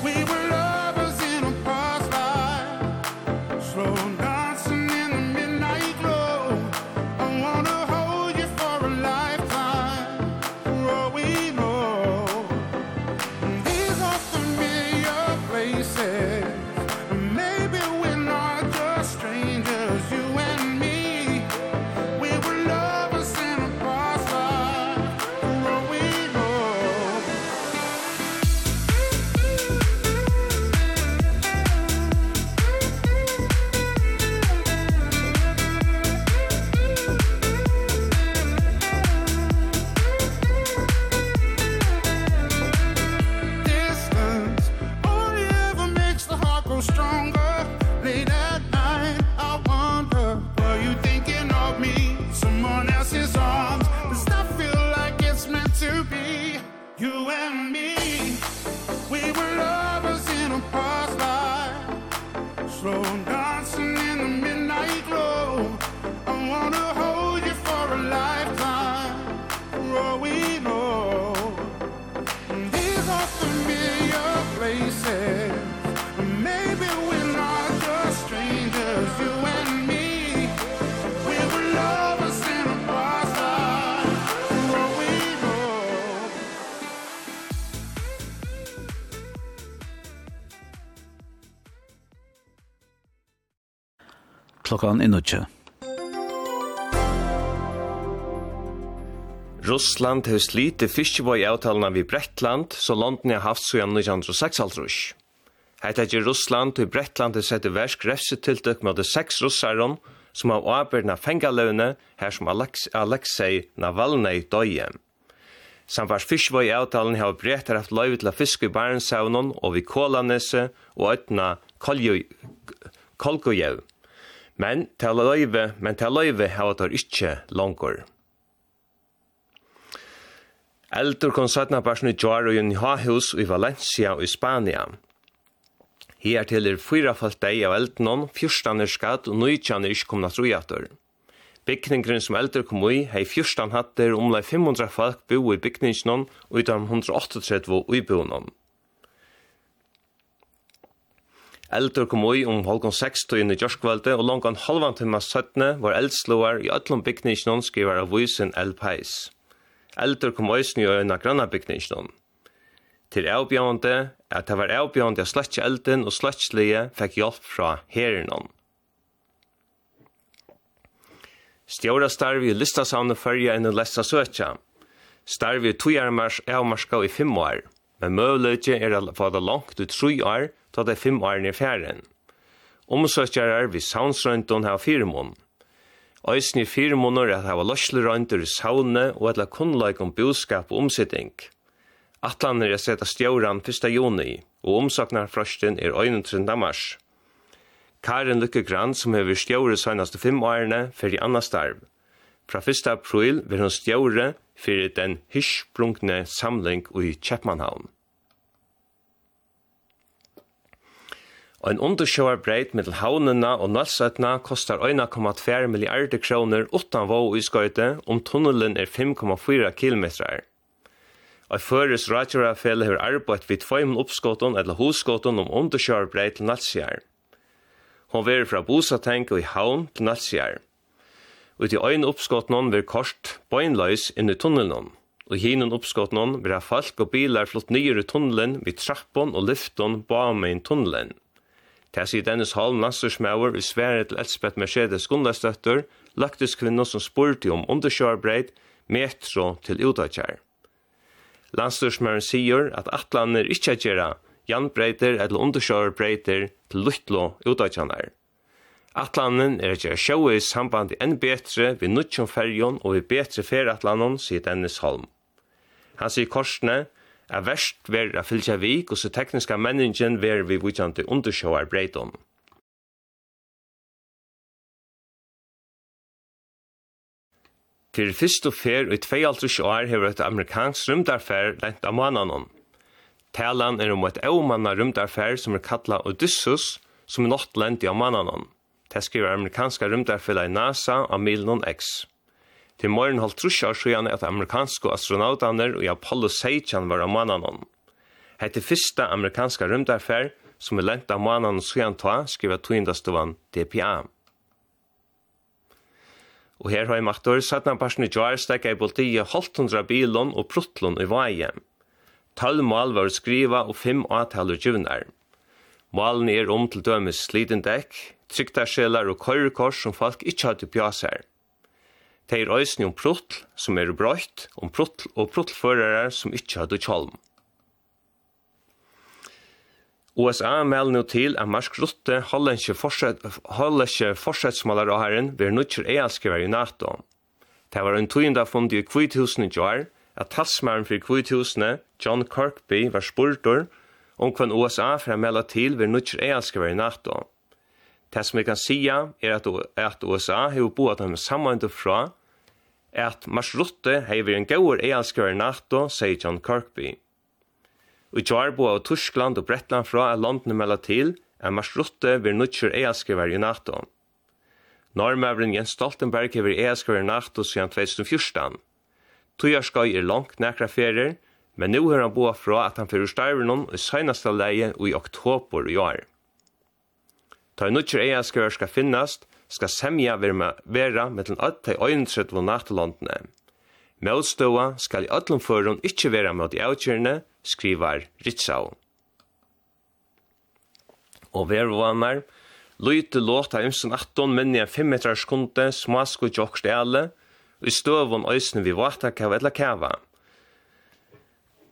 We were lovers. klokkan i nødje. Russland har slitt fiskebøy avtalene ved Bretland, så London har haft så gjennom 1906. Hetta er Russland og Bretland har sett i versk refsetiltøk med de seks russaren som har avbørna fengaløvne her som Alex Alexei Navalny døye. Samfars fiskevøy avtalen har brettar haft løyve til å fiske i Barentshavnen og vi Kålanese og øtna Kolgojøv. Men til løyve, men til løyve hava tar ikkje langur. Eldur kom søtna personen i Joar og Juni Hahus i Valencia og i Spania. Her til er fyra falt deg av eldnån, fyrstan er skatt og nøytjan er ikke komna trojator. Bygningren som eldur kom i, hei fyrstan hatter omlai 500 folk bo i bygningsnån og utan 138 uibonån. Eldur kom ui om holgon 6 inn i Jorskvalde, og longan halvan timma 17 var eldsloar i ötlom byggningsnån skriver av vysen Elpeis. Eldur kom oisen i øyna granna byggningsnån. Til avbjørende at det var avbjørende at sletje elden og sletjelige fikk hjelp fra herrenån. Stjóra starvi i listasavne fyrja enn lesta søtja. Starvi i tojarmars avmarska i fem år, men møvløyke er at få det langt ut tru år, ta de fem år i fjæren. Omsøkjere vi savnsrøntun her fire mån. Øysen i fire måneder at hava løslerønter i savne og etla kunnleik om boskap og omsitting. Atlan er sett stjåran 1. juni, og omsaknar frosten er 31. mars. Karin Lykkegrann, som hever stjåre søgnast fem årene, fyrir anna starv. Fra 1. april vil hun stjåre fyrir den hysbrunkne samling i Kjeppmannhavn. og en undersjøar breit mellom havnena og Nalsøtna kostar 1,2 milliarder kroner utan vå i skøyte om tunnelen er 5,4 kilometrar. Og føres rådgjørafelle har arbeidt við feimen oppskåten eller hoskåten om undersjøar breit til Nalsjær. Hon verer fra Bosatenk og i havn til Nalsjær. Ut i øyn oppskåten vil kort bøgnløys inn i tunnelen og hinen oppskåten vil ha folk og bilar flott nyere tunnelen vid trappon og lyfton på med tunnelen. Det sier Dennis Holm, landstorsmauer, i Sverige til Elspeth Mercedes Gundastøtter, laktis kvinner som spurte om underkjørbreit, metro til utakjær. Landstorsmauren sier at atlaner ikke gjør janbreiter eller underkjørbreyter til luttlo utakjørnar. Atlanen er ikke sjøy i samband enn betre ved nutjom ferjon og ved betre feratlanen, sier Dennis Holm. Han sier korsene er verst ver a fylgja vi og så tekniska menningen ver vi vujtjante undersjåar breiton. Fyrir fyrst og fer og i 22 år hefur et amerikansk rymdarfer lent av mananon. Talan er om et eumanna rymdarfer som er kalla Odysseus, som er nått lent av mananon. Det skriver amerikanska rymdarfer i NASA av Milnon X til morgen halvt trusja sjøen at amerikanske astronautaner og Apollo 16 var av månaden. Hette fyrsta amerikanska rymdarfær som er lent av månaden sjøen ta, skriver toindastovan DPA. Og her har jeg makt år, satt han parsen i Joar stekka i politiet halvtundra bilon og pruttlon i vaje. Tall mål var skriva og fem avtaler juvnar. Målen er om til dømes sliten dekk, trykta og køyrekors som folk ikkje hadde pjasar. Det er øyne om prutl som er brøyt, om prutl og pruttlførere som ikke hadde kjolm. USA melder nå til at Marsk Rutte hollandske forsettsmåler av herren ved nødvendig eierskriver i NATO. Det var en tøyende fund i kvitthusene i år, at talsmæren for kvitthusene, John Kirkby, var spurtor om hva USA for å melde til ved nødvendig eierskriver i NATO. Det som vi kan sija er at, at USA har boet dem sammenhånd fra at marsrutte hei vi en gaur eanskjør NATO, sier John Kirkby. Og tjar bo av Tyskland og Bretland fra er landene melda til at marsrutte vil nutjer eanskjør i NATO. Normøvren Jens Stoltenberg hever eanskjør i NATO siden 2014. Tujarskøy er langt nekra ferier, men nå har han boa fra at han fyrir starvenon i søgnaste leie i oktober i år. Ta nutjer eanskjør skal finnast, skal semja vera mellom öll tei øyntret von nattelåndene. Møtståa skal i öllum førun ikkje vera mot i avkjørene, skrivar Ritsau. Og vervanar, lyte låta ymsen 18 minni en 5 meter skunde smasko jokst alle, og i støvun øysene vi vata kava eller kava.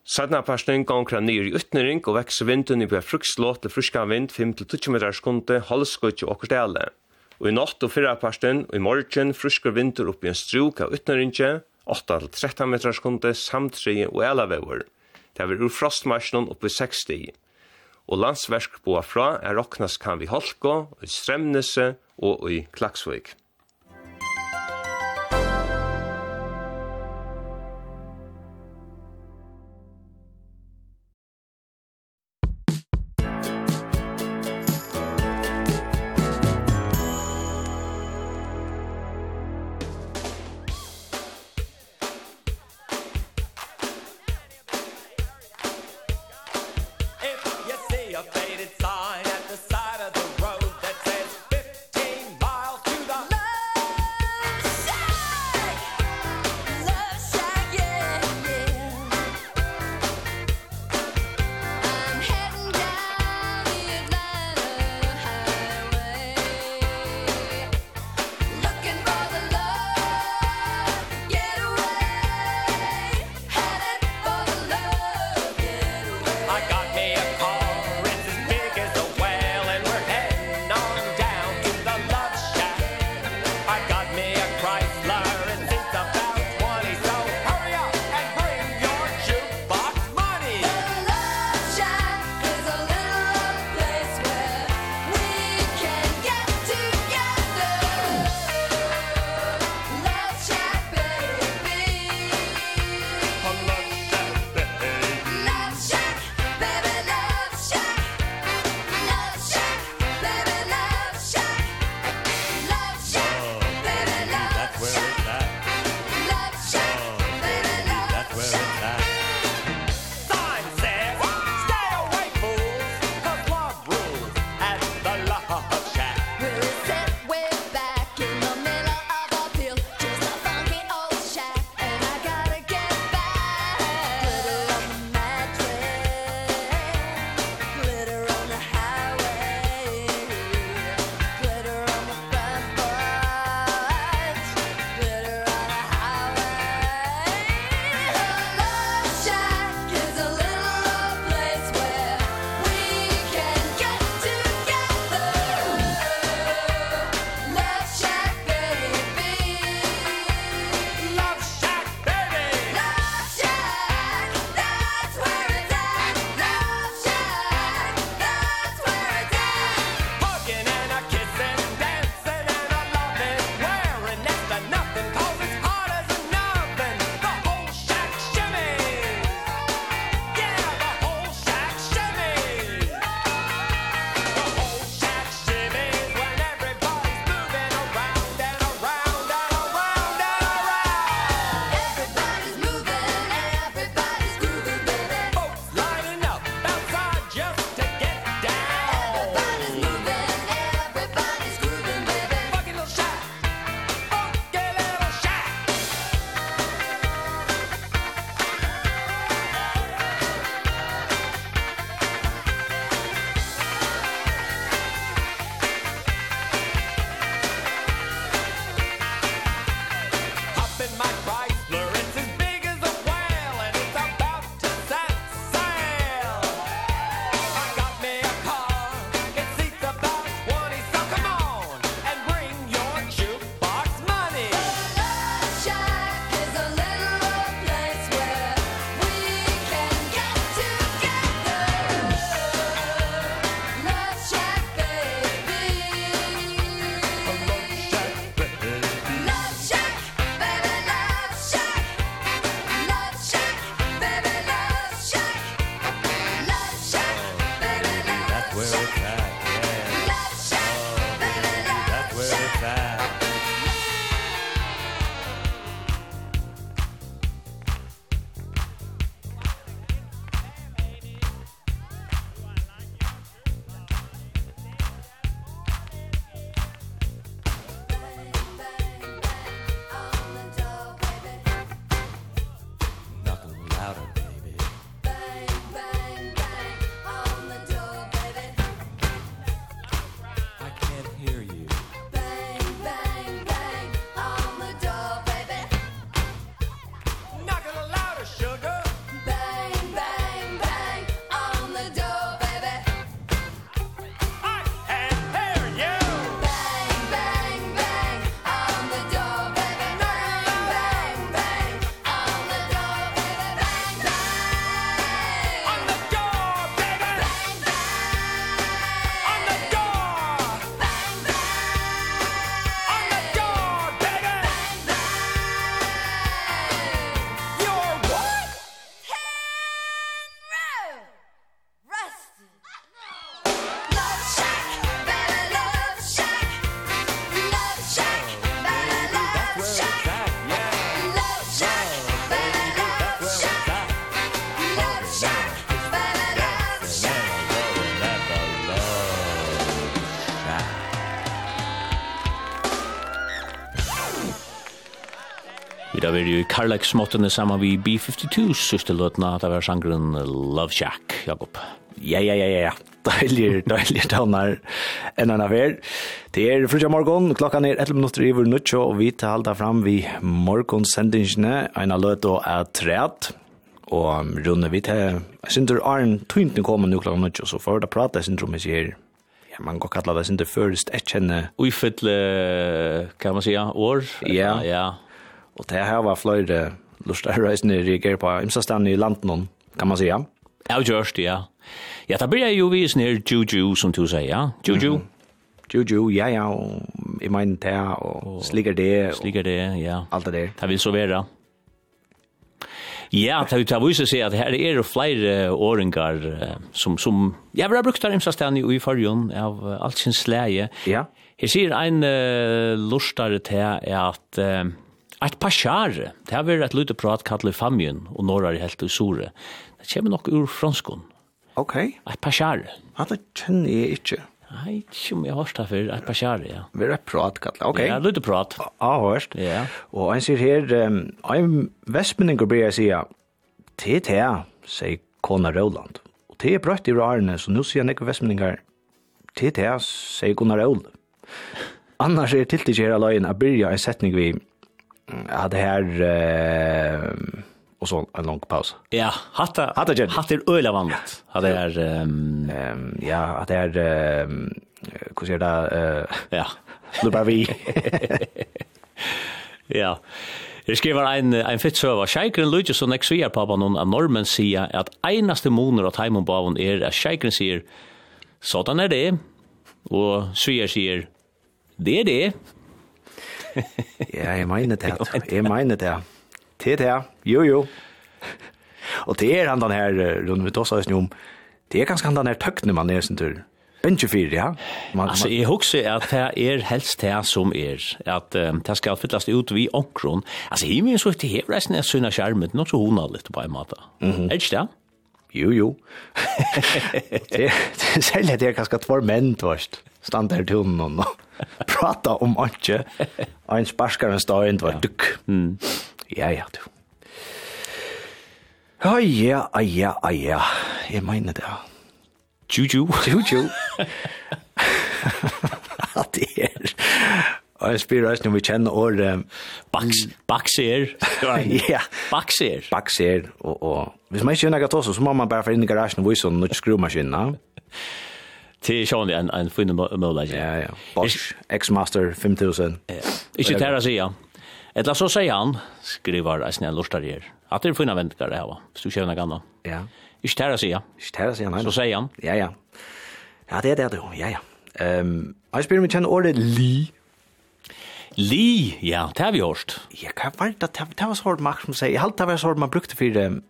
Sadna parsten gongra nyr i utnering og vekse vindun i bøy frukslåt til fruska vind 5-20 meter skunde, halsko og kordele. Og i natt og fyrra parsten, og i morgen frusker vinter oppi en struk av utnøringe, 8-13 meter sekunde, samtreie og elavever. Det er ur frostmarsjonen oppi i 60. Og landsversk boa fra er roknas kan vi holko, og i Stremnese og i Klaksvik. var jo i Karlaksmåttene sammen vi B-52, sørste løtene, det var sangren Love Shack, Jakob. Ja, ja, ja, ja, ja. Deilig, deilig tøvnar enn en affær. Det er frutja morgon, klokkan er 11 minutter i vår nødt, og vi tar halda fram vi morgonsendingene, en av løt og er treat. Og runde vi til, jeg synes det er en tøyntene kommer nu klokkan nødt, så får vi da prate, jeg synes det er ja, man kan kalla det sin det først, jeg kjenner... Uifytle, kan man säga, år? Ja, ja. Og det her var flere lustar reisende reagerer på imsastan i landen, kan man säga. Ja, just ja. Ja, da blir jeg jo vis nere juju, som du sier, ja? Juju? Juju, ja, ja, og jeg mener det, og slikker det. Slikker det, ja. Alt det der. Det vil så være. Ja, det vil vise seg at her er det flere åringar som, som jeg har brukt der imsastan i fargen av alt sin slæge. Ja. Her sier en uh, lustare til at... Uh, Et pasjare, det har vært et lute prat kallet famien, og norra i helt usore. Det kommer nok ur franskon. Ok. Et pasjare. det kjenner jeg ikke. Nei, ikke om jeg har hørt det før, et pasjare, ja. Vi er et prat kallet, ok. Ja, lute prat. Ja, hørt. Ja. Og han sier her, en vestmenninger blir jeg sier, til til sier Kona Røland. Og til er brøtt i rarene, så nå sier han ikke vestmenninger, til til sier Kona Røland. Annars er tiltikjera løgn a byrja en setning vi Ja, det her uh, og så en lang pause. Ja, hatta hatta jag. Hatta är öliga vanligt. Ja, det um, ehm um, ja, att det är ehm hur ser det eh ja, nu bare vi. *laughs* Ja. Jeg skriver ein, ein fitt søva. Sjeikren lyder så nek svier på noen av normen sier at einaste moner av teimen på avon er at sjeikren sier sånn er det, og svier sier det er det, ja, jeg mener det. *laughs* Jeg mener det. Til det. Jo, jo. Og det er han den her, rundt vi tås om, det er ganske han den her tøkne man er sin tur. Bunch fyr, ja. Man, altså, jeg husker at det er helst det som er, at um, det skal fyllast ut vi omkron. Altså, jeg minns jo ikke her, resten er sønne skjermet, noe så hun har litt på en måte. Mm -hmm. Er det ikke det? Jo, jo. *laughs* det, det, selv er det ganske tvær menn, tvørst. Standardtunen og noe. *laughs* prata om anke. Ein sparskar en stad inn var dukk. Ja, ja, du. Ja, ja, ja, ja. ja. Jeg mener det. Juju. Juju. *laughs* At det er... Og jeg spyr oss når vi kjenner året... Baks, bakser. *laughs* Ja. Bakser. Bakser. Og, og. Hvis man ikke kjenner gatt også, så må man bare få inn i garasjen og vise noen skrumaskiner. Ja. Det är sjön en en fin mål Ja ja. Bosch X-Master 5000. Ja. Inte där så ja. Eller så säger han skriver en snäll lustar här. Att det finna väntgar det här. Så kör jag gamla. Ja. Inte där så ja. Inte där så ja. Så säger han. Ja ja. Ja det är det då. Ja ja. Ehm, jag spelar med känner ordet Lee. Li, ja, det har vi hørt. Ja, hva var det? Det var så hård makt som sier. Jeg halte det var så hård man brukte for um,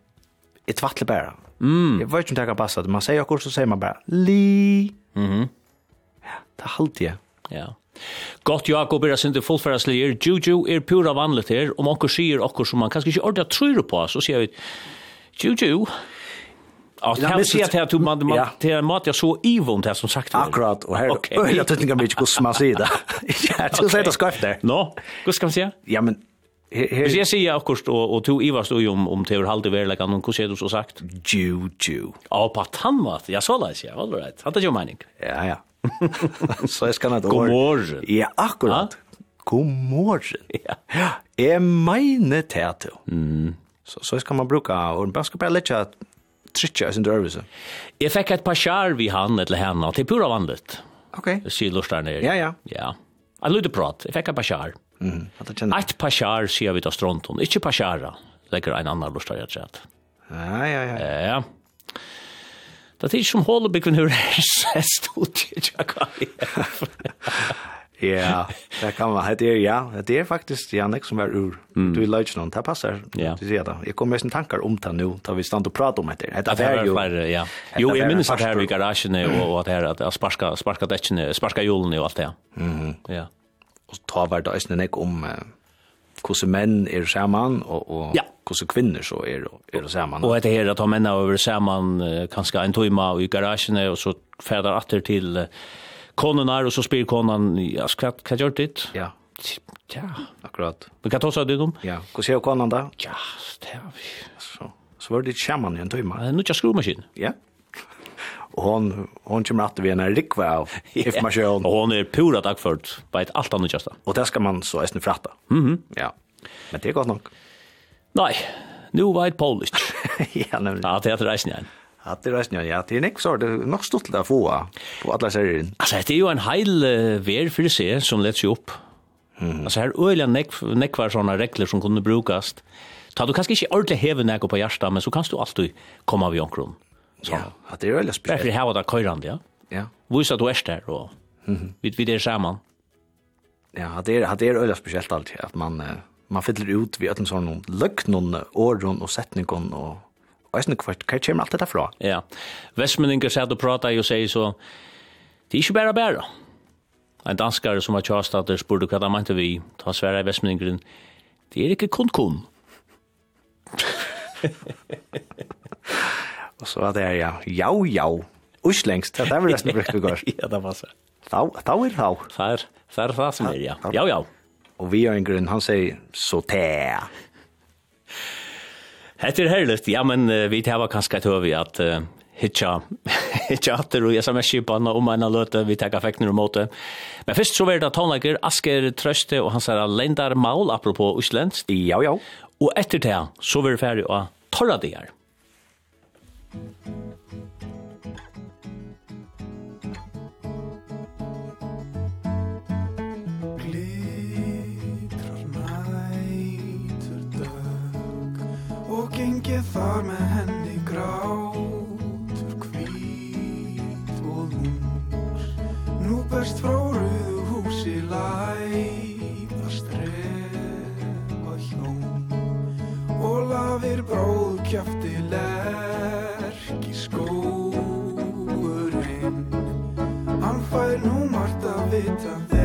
Et vattlebæra. Mm. Jeg vet ikke om det kan passe. Man sier akkurat så sier man bare, li. Mhm. Mm ja, det är alltid. Ja. Gott Jakob er sin til fullfærdslier. Juju er pura vanligt her. Om okkur sier okkur som man kanskje ikke ordentlig tror på, så sier vi Juju. Ja, det här ser jag att du man man det en mat jag så ivont här som sagt. Akkurat och här jag tycker inte mycket hur man säger det. Jag tror det ska skrifta. Nå, hur ska man säga? Ja men Hvis jeg sier akkurat, og, og to ivast og om, om teor halde verlegan, hva sier du så sagt? Ju, ju. Å, på tannmat, ja, så leis, ja, all right. Han tar jo mening. Ja, ja. *laughs* så jeg skal ha et år. God morgen. Ja, akkurat. God morgen. Ja. Jeg mener det til. Mm. Så, så skal man bruka, og man skal bare lette at i sin dørvise. Jeg fikk et par kjær vi han, eller henne, til pura vandet. Ok. Sylorsterne. Ja, ja. Ja. Jeg lydde prat, jeg fikk et par skjær. Ja. Mm. Att pasjar sier vi til stronton, ikke pasjara, legger en annan lust av hjert. Ja, ja, ja. Ja. Det *laughs* *laughs* er ikke som hålebyggen hur er studiet, Ja, det kan man. Det ja, det är faktiskt Jannik som är ur. Mm. Du är löjt någon, det passar. Ja. Du ser det. Jag kommer med sin tankar om det nu, tar vi stann och pratar om det. Det är ju... Färre, ja. Jo, jag minns att här i garagen och, och att här att sparska, sparska däcken, sparska julen och allt det. Mm. Ja og ta var det eisne nek om uh, hvordan menn er saman, og, og ja. hvordan kvinner så er, er saman. Og etter her at han menn er saman uh, kanskje en tøyma i garasjene, og så färdar atter til uh, konunar, og så spyr konan, ja, hva, hva gjør dit. Ja. Ja, akkurat. Men kan tås av ditt om? Ja, hur ser konan då? Ja, det er vi. Så, så var det ikke i en timme. Uh, Nå er skrumaskin. Ja hon hon kommer att vi en rikva av *laughs* information. Och hon är pura dagfört på ett allt annat just. Och det ska man så äsna fratta. Mhm. Mm ja. Men det går nog. Nej. Nu var det Polish. ja, nämligen. Ja, det är reisen igen. Ja, det reisen. Ja, det är nick så det är nog stort där få på alla serien. Alltså det är ju en hel uh, ver för sig som läggs ju upp. Mm. Alltså här öliga neck neck var såna regler som kunde brukas. Ta du kanske inte ordentligt häven näko på hjärta, men så kanst du alltid komma vid omkring. Så ja. det är väl speciellt. Därför har det kyrande, ja. Ja. Visa du är där och vi vi det samman. Ja, det är det är öliga speciellt alltid, att man man fyller ut vid att en sån löknon ordon och sättningon och Och sen kvart kan kommer allt det därifrån. Ja. Västmänningar säger du prater og sier så det er ikke bare bare. En danskare som har tjast at det spurte hva han mente vi ta svære i Vestmenningeren, Det er ikke kun kun. *laughs* Och så var det ja, ja, ja. Uslängs, det där var det som brukt vi går. *laughs* ja, det var så. Tau, tau er tau. Fær, fær fær som er, ja. Ja, ja. Og vi har en grunn, han sier, så te. Hette er herligt, ja, men uh, *laughs* vi tar kanskje et høy at uh, hitja, hitja atter og sms-kipan og om en løte, vi tar effekten og måte. Men først så var det tonleikere, Asker Trøste og han sier Lendar Maul, apropos Østlendst. Ja, ja. Og etter det, så var det ferdig å torra det her. Þar með henni grátur kvít og húr Nú berst frá rauðu húsi læfast strefa hjón Og lafir bróð kjöfti lef fær nú margt að vita.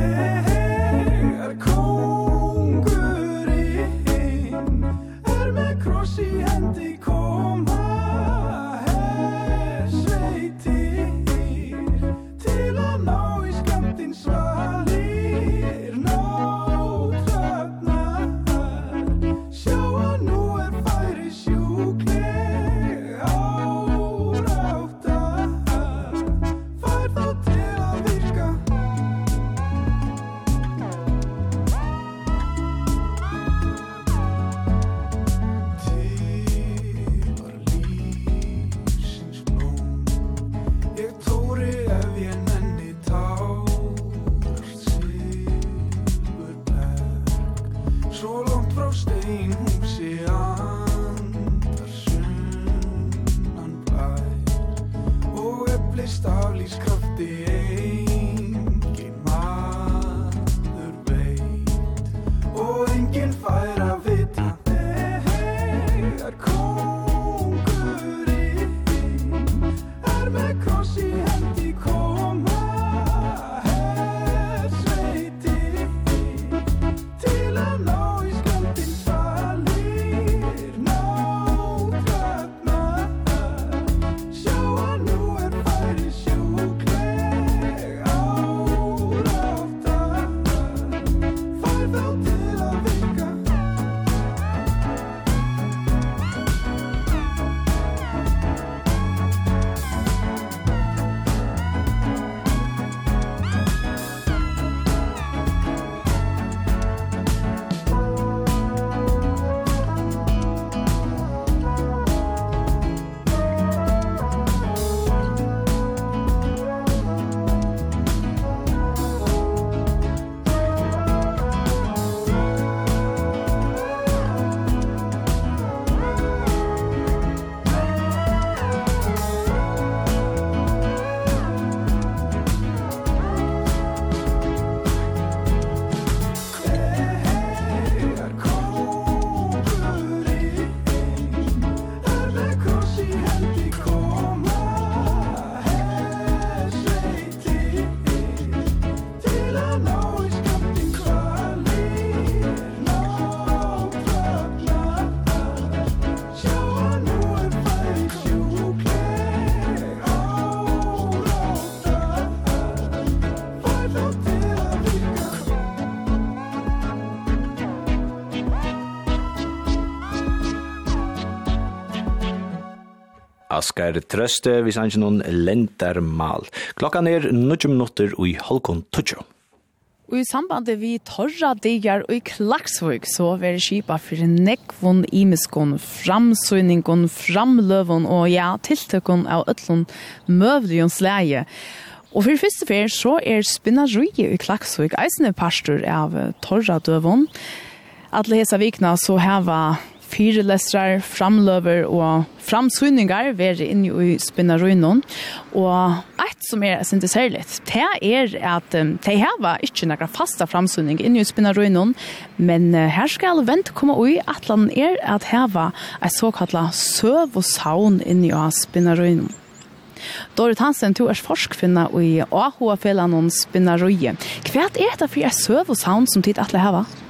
Askar Trøste, vi sanns noen lendermal. Klokkan er 90 minutter og i halvkon tutsjo. Og i sambandet vi torra digar og i Klaksvøk så veri skipa fyrir nekvun imiskon, framsøyningon, framløvun og ja, tiltøkon av ötlun møvligjons leie. Og for første fyr så er spinna i Klaksvøk eisende pastor av torra døvun. Atle hesa vikna så heva fire lestrar, framløver og framsynningar være inne i spinnarunnen. Og eit som er sinte særligt, det er at um, de heva ikkje nekra fasta framsynning inne i spinnarunnen, men uh, her skal vent komme ui at land er at heva eit såkalla søv og saun inne i spinnarunnen. Dorit Hansen, du er forskfinna i AHA-fellanon Spinnaroje. Hva er det for er søv og saun som tid atle heva? Ja.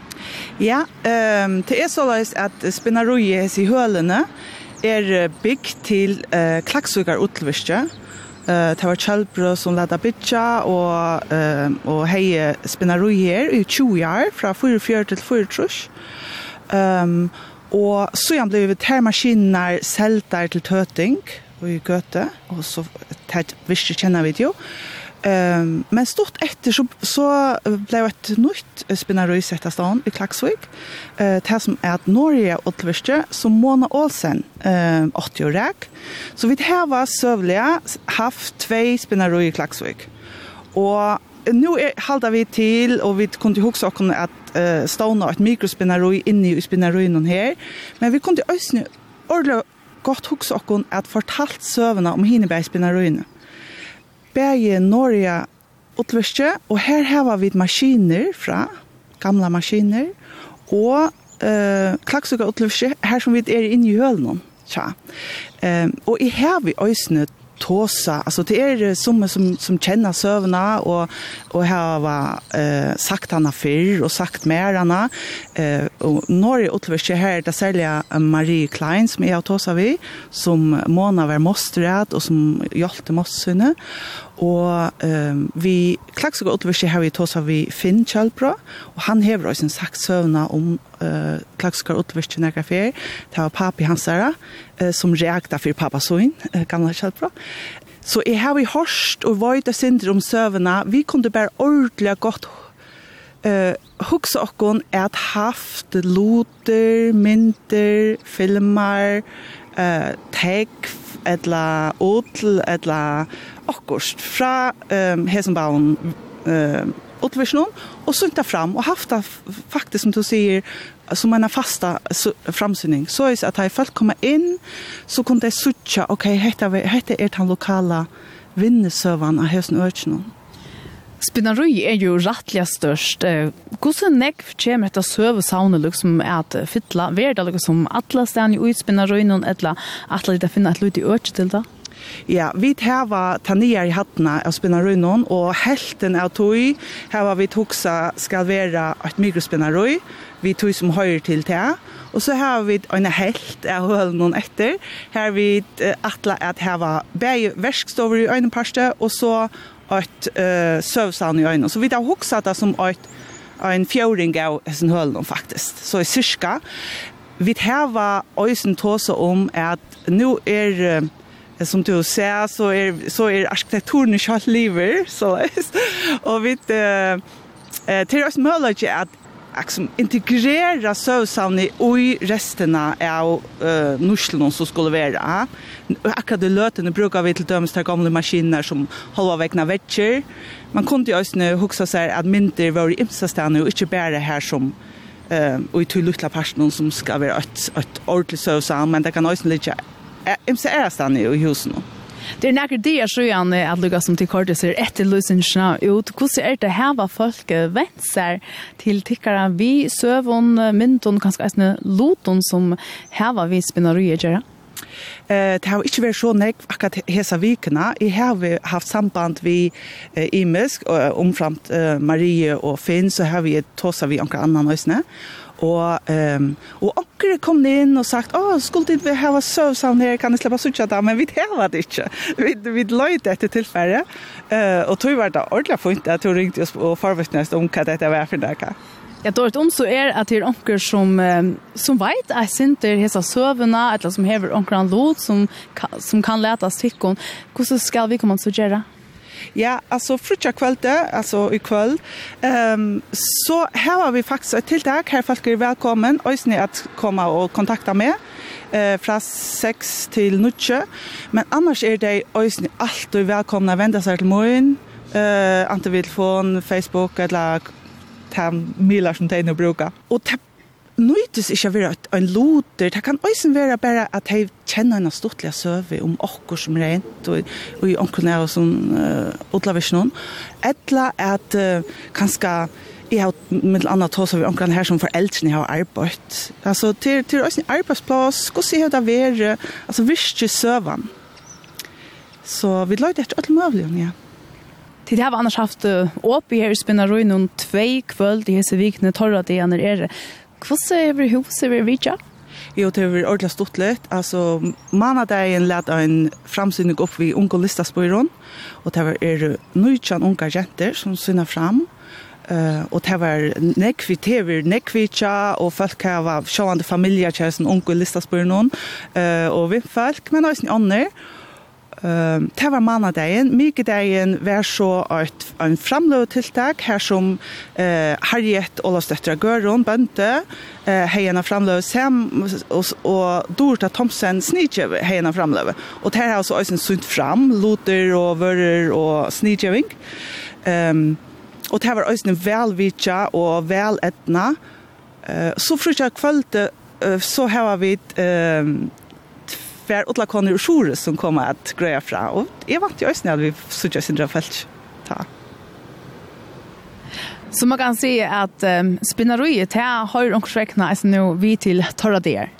Ja, ehm det är så att spinnaroje i hölene er bygg til eh, uh, klaksugar utlviske. Eh, uh, det var chalbro som leda bitcha og, eh, uh, og heie spinneroi her i 20 år, fra 44 til 43. Ehm og så igjen ble vi termaskiner selter til tøting og i Gøte, og så det visst kjenner vi det jo. Ehm men stort efter så så blev ett nytt spinnaröj sätta stan i Klaxvik. Eh det som är att Norge och Tvärste som Mona Olsen eh 80 år räk. Så vi här var sövliga haft två spinnaröj i Klaxvik. Och nu er, halda vi til, og vi kunne huske okken at uh, stående et mikrospinnerøy inne i spinnerøyen her, men vi kunne også ordentlig godt huske okken at fortalt søvende om hinebeispinnerøyene. Mm bæje Norge utverste, og her har vi maskiner fra, gamla maskiner, og eh, klaksuga utverste, her som vi er inne i hølen. Tja. Um, og i her vi øysnet tåsa. Alltså det är som som som känner sövna och och har eh sagt henne før och sagt mer henne. eh och Norge utlöser här det sälja Marie Klein som är tåsa vi som Mona var mostrat och som hjälpte mossene Og um, vi klaks godt utversi har vi tås av vi Finn Kjølbro, og han hever også en sagt søvna om uh, klaks og utversi nærkere fer, det var papi hans der, uh, som reakta for pappa søvn, uh, gamle Kjølbro. Så jeg har vi hørst og vøyde synder om søvna, vi kunne bare ordentlig godt uh, hugsa okkon at haft loter, mynter, filmer, uh, tekf, etla odl, etla akkurst fra um, Hesenbaun uh, utvisjonen, og sunta fram, og haft det faktisk, som du sier, som en fasta framsynning, Så er at jeg folk kommer inn, så kunne jeg sutja, ok, hette, hette er den lokala vinnesøvan av Hesen Øtjenån. Spinnarøy er jo rattliga størst. Hvordan nekv kommer etter søvesavnet liksom at fytla? Hva det liksom alle stedene i Spinnarøy noen, etla at det finna et lyd i Øtjenån til det? Ja, vi hava tanier i hattene av spinnarunnen, og helten av tog hava vi toksa skal være et mikrospinnarøy, vi tog som høyre til det, og så har vi en helt av hølen noen etter, her vi atle at hava bæg verkstover i øyneparste, og så et uh, søvsavn i øynene. Så vi har hoksa det som et en fjøring av hessen hølen faktisk. Så i cirka, vi hava øysen tåse om at nu er uh, som du ser så är så är arkitekturen själv lever så och vi eh till oss möjligt att liksom integrera sövsavni i resterna av uh, nuslon som skulle vara. Akkurat det lötene brukar vi till dömes till gamla maskiner som håller väckna vetcher. Man kunde ju också huxa sig att mynter var i imsastan och inte bara här som uh, och i till lilla personen som ska vara ett, ett ordentligt sövsavn, men det kan också ligga imse er stanna i husen. Det er nekker det så gjerne at lukka som til kortet ser etter løsningsene ut. Hvordan er det her hva folk vent seg til tikkere vi søvån, myndon, kanskje eisne loton som her hva vi spinner og gjør? Eh, det har ikke vært så nek akkurat hesa vikene. Jeg har haft samband vi eh, Imisk, og omframt eh, Marie og Finn, så har vi tåsa vi omkring annan øsne. Og Og, um, og onkere kom inn og sagt, åh, skulle vi hava søvsavn her, kan jeg slippe suttja da, men vi hava det ikke. Vi, vi løyde etter tilfære, uh, og tog var det ordentlig fint at hun ringte oss og forvittne om hva dette var for deg. Ja, dårlig om så er at det er onker som, som vet at sinter hesa søvna, eller som hever onkeren lot, som, som kan leta av stikken. Hvordan skal vi komme til å gjøre? Ja, alltså frutja kvällte, alltså i kväll. Ehm um, så här har vi faktiskt ett tilltag här folk är välkommen ösni att komma och kontakta med eh från 6 till 9. Men annars är det ösni alltid välkomna vända sig till morgon. Eh antingen telefon, Facebook eller tam milar som de nu brukar. Och nøytes ikke å være en loter, det kan også være bare at jeg kjenner en stortliga søve om okkur som rent, og, og i onkerne og som uh, utlavisjonen, etla at uh, kanskje jeg har med andre tås av omkring her som foreldrene har arbeidt. Altså, til, til også en arbeidsplass, hvordan har det vært, altså, virkelig søvann. Så vi løyde etter alt mulig, ja. Tid har vi annars haft åp i her i Spinnaroy noen tvei kvöld i hese vikene torra det han er Hvordan er vi hos vi det vidtja? Jo, det var ordentlig stort litt. Altså, manadagen lät en framsynning opp vid unge listasbøyron, og det var er nøytjan unge jenter som synner fram, Uh, og det var nekvi TV, nekvi tja, og folk her var sjående familier tja, unge listasbøyron, uh, og vi folk, men også andre, Um, det var mandagen. Mykedagen var så et, en framløvetiltak her som uh, Harriet Olavsdøttra Gøron, Bønte, uh, heierne framløv, Sam og, og Dorta Thomsen Snidjøv heierne framløve. Og det er altså også sunt fram, loter og vører og snidjøving. Um, og det var også velvitja og veletna. Uh, så frutja kvølte uh, så har vi uh, för utla koner och sjure som kommer att greja fra. Och jag vant ju ösn när vi såg jag sindra fält. Ta. Så man kan se att um, spinneriet här har ju också räknat nu vi till torra där.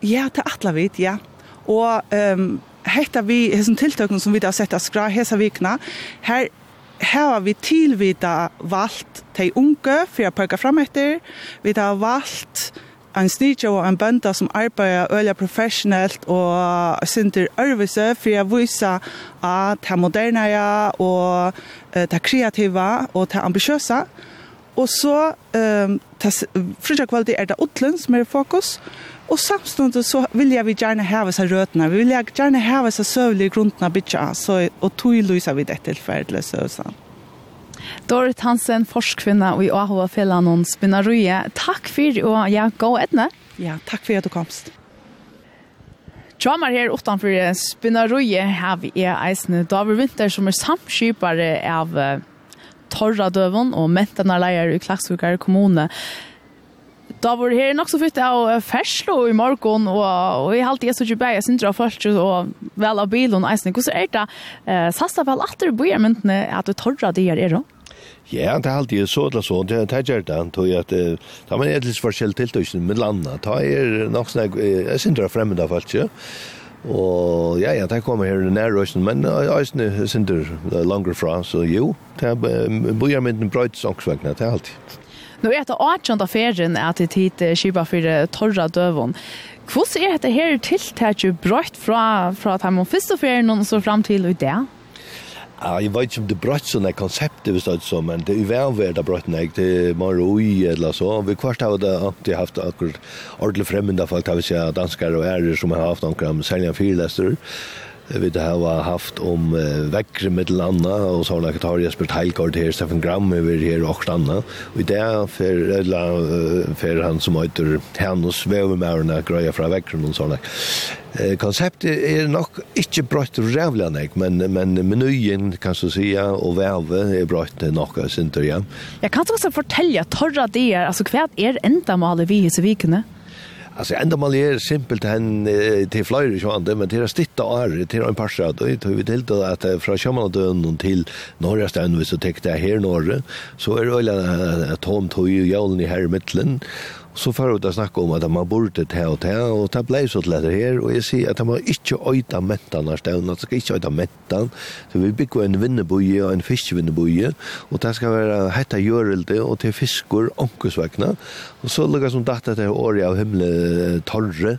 Ja, det atla vid, ja. Och ehm um, hetta vi hesen tiltøkken som vi har sett av skra hesa vikna, her har vi tilvita valgt til unge for å pøke frem etter. Vi har valgt en snitja og en bønda som arbeider øyla professionelt og synder ærvise for jeg viser at det moderne ja, og det kreativa og det ambisjøse. Og så um, frysa kvalitet er det utlen som er fokus. Og samståndet så vil jeg vi gjerne heve seg røtene. Vi vil gjerne heve seg søvlig grunden av bytja. Så, og tog lyser vi det tilferdelig søvsene. Dorit Hansen, forskvinna og i Åhova Fellanon Spinnaruie. Takk for, og ja, gå etne. Ja, takk for at du komst. Tjamar her utanfor Spinnaruie har vi er eisne David Winter som er samskipare av Torradøvon og Mentanarleier i Klaksvukar kommune. Takk Da var det her nok så fyrt av ferslo i morgen, og, og jeg halte jeg så ikke bare, jeg synes det var først, og vel av bilen og eisen. Hvordan er det eh, sasta vel at du bor myntene at du torra det her er da? Ja, det er alltid så eller så. Det er gjerne det, antog jeg at det er en litt forskjell tiltøysen med landet. Det er nok sånn, jeg synes det er fremmede folk, ja. Og ja, ja, det kommer her nær nærrøysen, men eisen synes det er sinder langer fra, så jo, det er bøyermynden brøyt sånn, det er alltid. Nå er det åttjende ferien at det tid kipa for torra døvån. Hvordan er dette her tiltaket brøtt fra, fra at man første ferien og så frem til i det? Ja, jeg vet ikke om det brøtt sånne konseptet, hvis det er sånn, men det er uvenverd det brøtt nek, det er mer ui eller så. Vi kvart har det alltid haft akkurat ordentlig fremmende folk, det vil si danskere og ærer som har haft noen særlig fyrlester. Vi har haft om uh, vekkere mittel anna, og så har vi har Jesper Teilgaard her, Steffen Gram er her og anna. Og i det fer, eller, fer han som heter Hanus Vevemærene grøya fra vekkere og sånn. Eh, konseptet er nok ikke brøtt rævlig nok, men, men menyen, kan du si, og veve er brøtt nok, synes jeg. Jeg kan også fortelle, torra det er, altså hva er enda endamålet vi i Sevikene? Ja. Alltså ända man är simpelt hen till flyger ju ändå men till att stitta är till en par då det vi till då att från Sjömanadön till norra stan vi så täckte här norr så är det väl att hon tog ju jorden i här i mitten så får ut att snacka om att man borde ta och ta och ta blev så lätt här och jag ser att man inte öta mättan där ställen att ska inte öta mättan så vi bygger en vinneboje och en fiskvinneboje och det ska vara hetta görelde och till fiskor onkusvägna och så lukar som datta det året av himle torre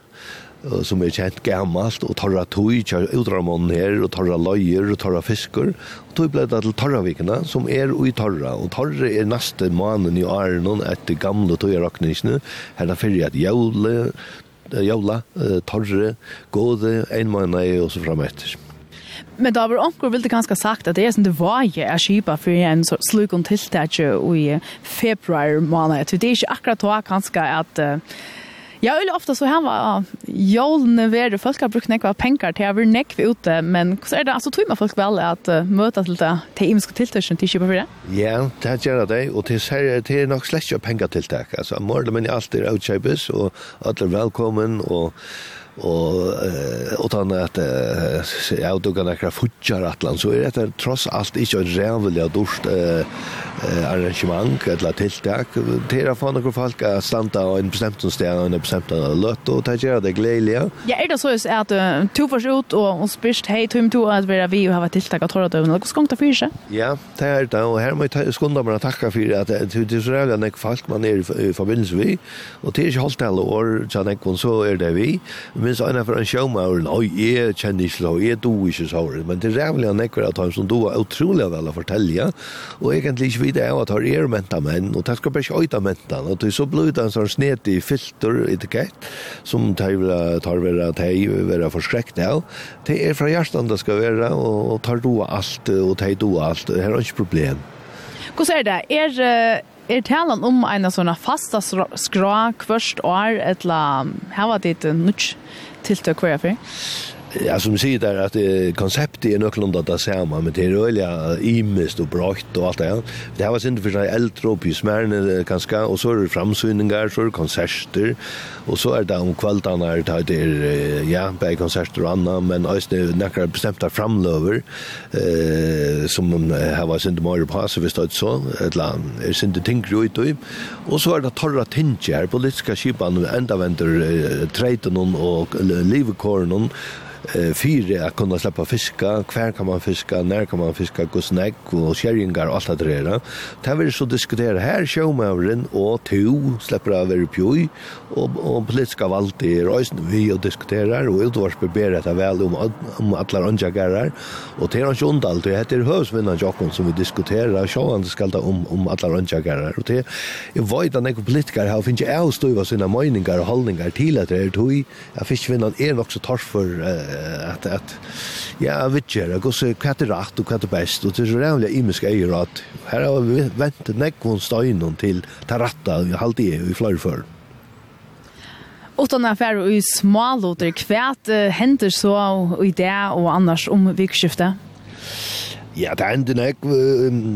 som er kjent gammalt, og torra tøy, utrar månen her, og torra løyer, og torra fisker. Og tøy ble det til torravikene, som er ui torra. Og torra er neste manen i Arnon etter gamle tøyerakningene. Her er fyrir at jævle, jævla, torre, gåde, ein måned og så fram etter. Men da var onkur vildi ganske sagt at det er som det var jeg er kipa for en slukon tiltak i februar måned. Det er ikke akkurat da ganske at Ja, eller ofta så han var jolne värde folk har brukt några pengar till över neck vi ute men så är det alltså tror man folk väl att uh, möta till det till imska tilltag som tillköpa för det. Ja, det gör det. Och till är det er nog släcka pengar tilltag alltså mer eller mindre allt är outshapes och alla välkommen och og eh utan att ja du kan några futjar atlan så är det trots allt inte en rävliga durst eh arrangemang eller tilltag tera för några folk att standa och en bestämd ställe och en bestämd lott och ta gärna det glädje. Ja, är det så att två förs ut och och spist hej tum to att vi vi har varit tilltag att hålla det något skonta för sig. Ja, det är det och här måste skunda man tacka för att det är så jävla näck folk man är i förbindelse vi och det är ju helt alla år så näck så är det vi. Men minns en för en showmauren, oj, jag känner inte så, är du inte så, men det är jävligt han att han som då otroligt väl att fortälja, och egentligen inte vidare av att ha er menta menn, og det ska bara skjøyta menta, og det så blod en sånn snet i filter etikett, som tar vera teg, vera forskrekk av, det er fra hjertan det skal vara og tar då alt, og teg då alt, det er ikke problem. Hvordan er det? Er, er talan om en sånn fasta skra kvørst år, er her var det et nødt tiltøk hver for? Ja, som sier der, at eh, konseptet er nøklunda det samme, men det er øyelig imest og brått og alt det, ja. Det her var sint for seg eldre og pysmærene kanskje, og så er det framsynninger, så er det konserter, og så er det om kveldene her, det er, ja, bare konserter og annet, men også det er nekker bestemte framløver, eh, som her var sint mer på, så hvis det er så, et eller annet, er sint ting ut og og så er det torra tinger, politiske skipene enda venter eh, treiten og livekåren, eh fyra att kunna släppa fiska, kvar kan man fiska, när kan man fiska, hur näck och skärringar och allt det där. Det vill så diskutera här showmaveren och to släpper över pjoj och och politiska valt i rösten vi och diskuterar och utvars beber det väl om om alla anjagarar och det är inte ont allt det heter hövsvinnan Jakob som vi diskuterar sjåan ska ta om om alla anjagarar och det är vad den politiker har finns ju avstöva sina meningar och hållningar till att det är tog jag fiskvinnan är också torr för at at ja vet du, det går så kvatt rätt och kvatt bäst och det är så jävla imiska är att här har vi väntat näckvon steinen till taratta vi halt i i flyr för Åttan affär och i smalåter kvärt händer så i det och annars om vikskiftet. Ja, det er enda nek.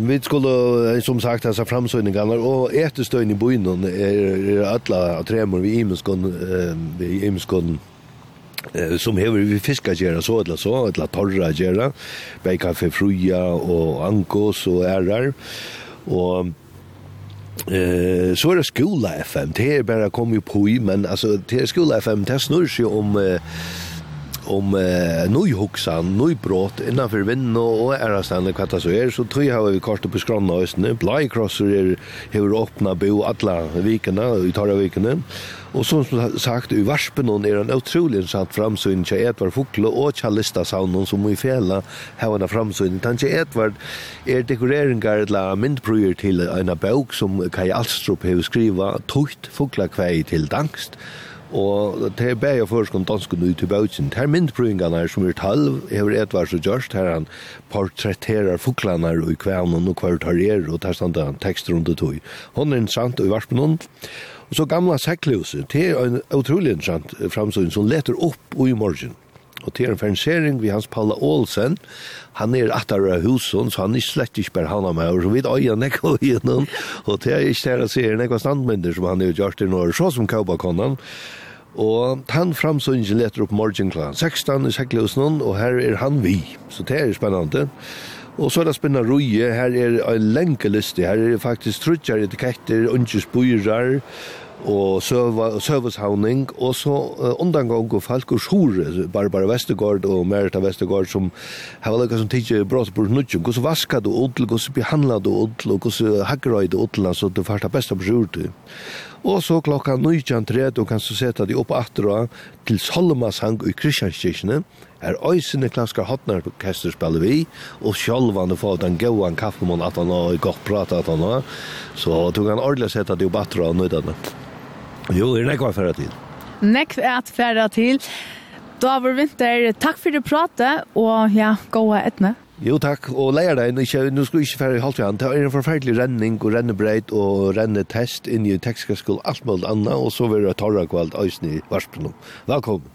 Vi skulle, som sagt, hasa framsøyningene, og etterstøyne i byen er, er alle tremor vi imenskånd, vi imenskånd, eh, som hever vi fiska gjerra så, eller så, eller torra gjerra, beikaffe fruja og angos og ærar, og Eh så er det skola FM. Det er bara kom ju på i men alltså det är skola FM det snurrar sig om eh, om eh, nyhuxan, nybrott innanför vinn och, och ärastan och kvatta så är så tror jag vi kort på skrona östne. Blycrosser är hur öppna bo alla veckorna vi tar av. Og som sagt, i Varspenon er en utrolig intressant framsyn til Edvard Fokle og Kjallista Saunon som i fjella har en framsyn. Tanke Edvard er dekoreringar eller myndbruyer til en bøk som Kai Alstrup har skriva «Tukt Fokla kvei til dangst. Og det er bare og forskånd dansken ut i bøtjen. Her myndbrygingene er som er talv, hever Edvard så Gjørst, her han portretterer fuklene i kvevnen og kvartarer, og der standa han tekster under tog. Hun er interessant og i varspenon, og Og så gamla sekklehuset, det er en utrolig interessant framsyn som leter opp i morgen. Og det er en fernsering ved hans Paula Olsen. Han er atter av husen, så han er slett ikke bare han av meg, og så vidt øya nekka og gjennom. Og det er ikke det jeg ser nekka standmynder som han er gjort i Norge, så som Kaupakonnan. Og han framsynning leter opp morgen kl. 16 i sekklehusen, og her er han vi. Så det er spennende. Og så er det spennende ruje, her er en lenge liste, her er faktisk trutjar etiketter, unges byrar, og søveshavning, og så uh, undangang og folk og sjore, Barbara Vestergaard og Merita Vestergaard, som har lukket som tidsi brått på nudgen, hvordan vaskar du odl, hvordan behandlar du odl, og hvordan haggrøy du odl, så du fyrsta besta på sjore Og så klokka 19.30 kan du sette deg opp atra til Solmasang i Kristianskirkene, er øysene klaska hotnar orkester spiller vi, og sjálv han får den gåan kaffemån at han har godt prata at han har, så tog han ordentlig sett at det er batra og nøydene. Jo, er nekva færa til. Nekva at færa til. Davor Vinter, takk for det pratet, og ja, gåa etne. Jo takk, og leier deg, nå skal vi ikke færre i halvtiden, det er en forferdelig renning og rennebreit og rennetest inn i tekniske skole, alt mulig annet, og så vil jeg torre kvalt øyne i varspunnet. Velkommen!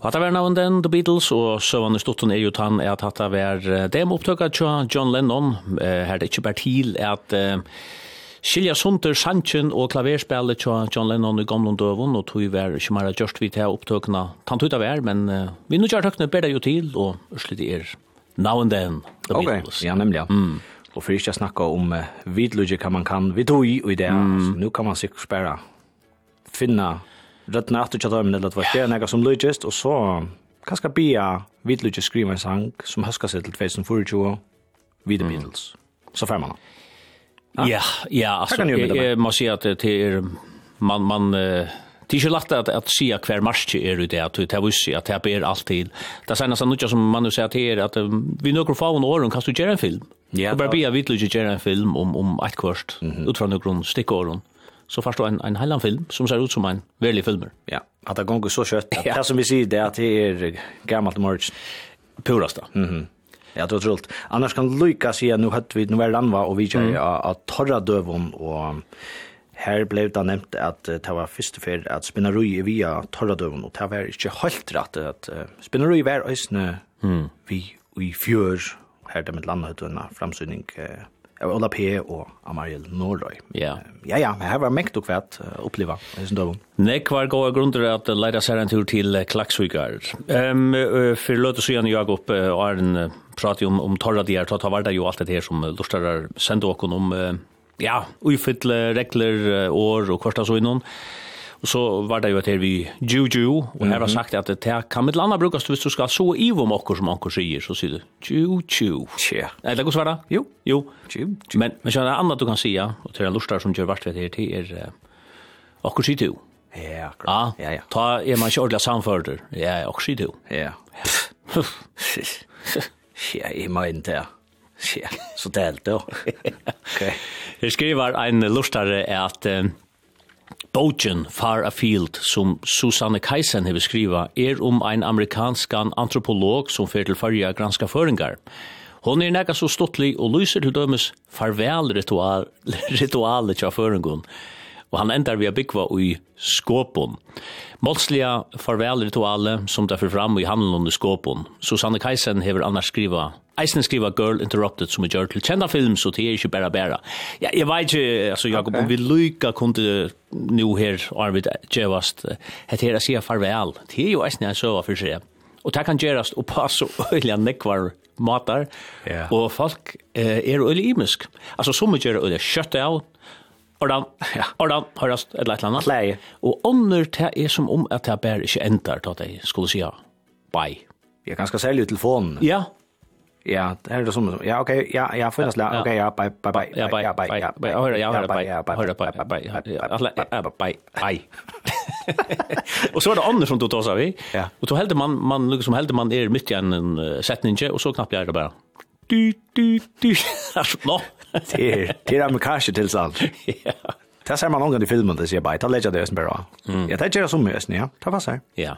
Og hatt av navn den The Beatles, og søvann i stotten er jo tann er at hatt av er dem John Lennon, her er det ikke bare til at Skilja Sunter, Sanchen og klaverspillet til John Lennon i gamle døven, og tog var ikke mer gjørst vi til opptøkna tant ut av er, men vi nu gjør tøkna bedre jo til, og slitt er navn den The Beatles. ja, nemlig, ja. Mm. Og for ikke snakke om uh, vidlugje kan man kan, vi tog i det, mm. så nu kan man sikkert bare finna rødna at du tjatt armen eller at det er nega som lydgist, og så kanskje bia vidlydgist skriva en sang som høska seg til 2024, videre Beatles. Så fær man Ja, ja, altså, jeg må si at det er, man, man, Det är ju lätt att att se kvar marsch är det att det har visst att det är alltid. Det sen så mycket som man nu säger till er att vi några få år kan du göra en film. Ja. Och bara be vill du göra en film om om ett kvart utifrån några stickor så förstår en en halvan film som ser ut som en verklig film. Ja, att *laughs* det går så kött. Ja. Det som vi ser det är att det är gammalt merch purasta. Mhm. Mm ja, det var trullt. Annars kan Lucas säga nu hade vi nu var Ranva och vi kör mm. att torra dövon och Her ble det nevnt at det var første fyr at Spinnerøy via Torradøven, og det var ikke helt rett at spinnarui var øsne mm. vi i fjør, her det med landhøttene, framsyning uh, av Ola P. og Amariel Norrøy. Ja. Ja, ja, men her var mekt og kvært uh, oppleva i sin døvun. Nek var gode grunder at leida seg en tur til Klaksvikar. Um, for løte så gjerne jeg opp og er en prat om, om torra dier, ta var det jo alt det her som lustarar sendte åkken om ja, uifytle regler, år og kvartas så innan. Og så var det jo et her vi juju, og her har sagt at det her kan mitt landa brukast hvis du skal så ivo om okkur som okkur sier, så sier du juju. Tja. Er det gos vera? Jo. Jo. Men, men inte annat du kan säga og til en lustar som gjør vart vet her til er okkur sier du. Ja, akkurat. Ja, ja. Ta er man ikke ordentlig samfører. Ja, okkur sier du. Ja. Ja, jeg må inn til Ja, så det er Okej. Jag skriver en lustare at Bogen Far Afield, som Susanne Keisen har skriva, er om ein amerikanskan antropolog som fer til farja granska føringar. Hon er nega så stottlig og lyser til dømes farvel ritual, *laughs* ritualet tja føringun og han endar vi a byggva i skåpon. Målsliga farvelrituale som det fyrir fram i handelen under skåpon. Susanne Kaisen hever annars skriva Eisen skriva Girl Interrupted som er gjør til kjenda film, så det er ikke bare bare. Ja, jeg vet ikke, altså Jakob, okay. om vi lykka kunde nu her, Arvid Djevast, het her å si farvel. Det er jo eisen jeg søva for seg. Og det kan gjerast og passe øyla nekvar matar, yeah. og folk eh, er øyla imisk. Altså, som gjør øyla kjøtt av, Ordan, ja, ordan, hørast, et eller annet. Leie. Og ånder til er som om at jeg bare ikke endar til at jeg skulle si ja. Bye. Jeg kan skal selge telefonen. Ja. Ja, det er det som, ja, ok, ja, ja, finnes det, ok, ja, bye, bye, bye, ja, bye, ja, bye, ja, bye, ja, bye, ja, bye, ja, bye, bye, bye, bye, ja, bye, bye, *laughs* og så var det andre som tog oss av i. Ja. Og så hällde man, man liksom hällde man er midt i en setning, og så knappt jeg det bare. Du, du, du. *laughs* Altså, nå. *laughs* det är det är amerikanska tillstånd. *laughs* Ja. Det ser man någon i filmen det ser bara Ta lägga det som bara. Ja, det gör som ösen, ja. Ta var så. Ja.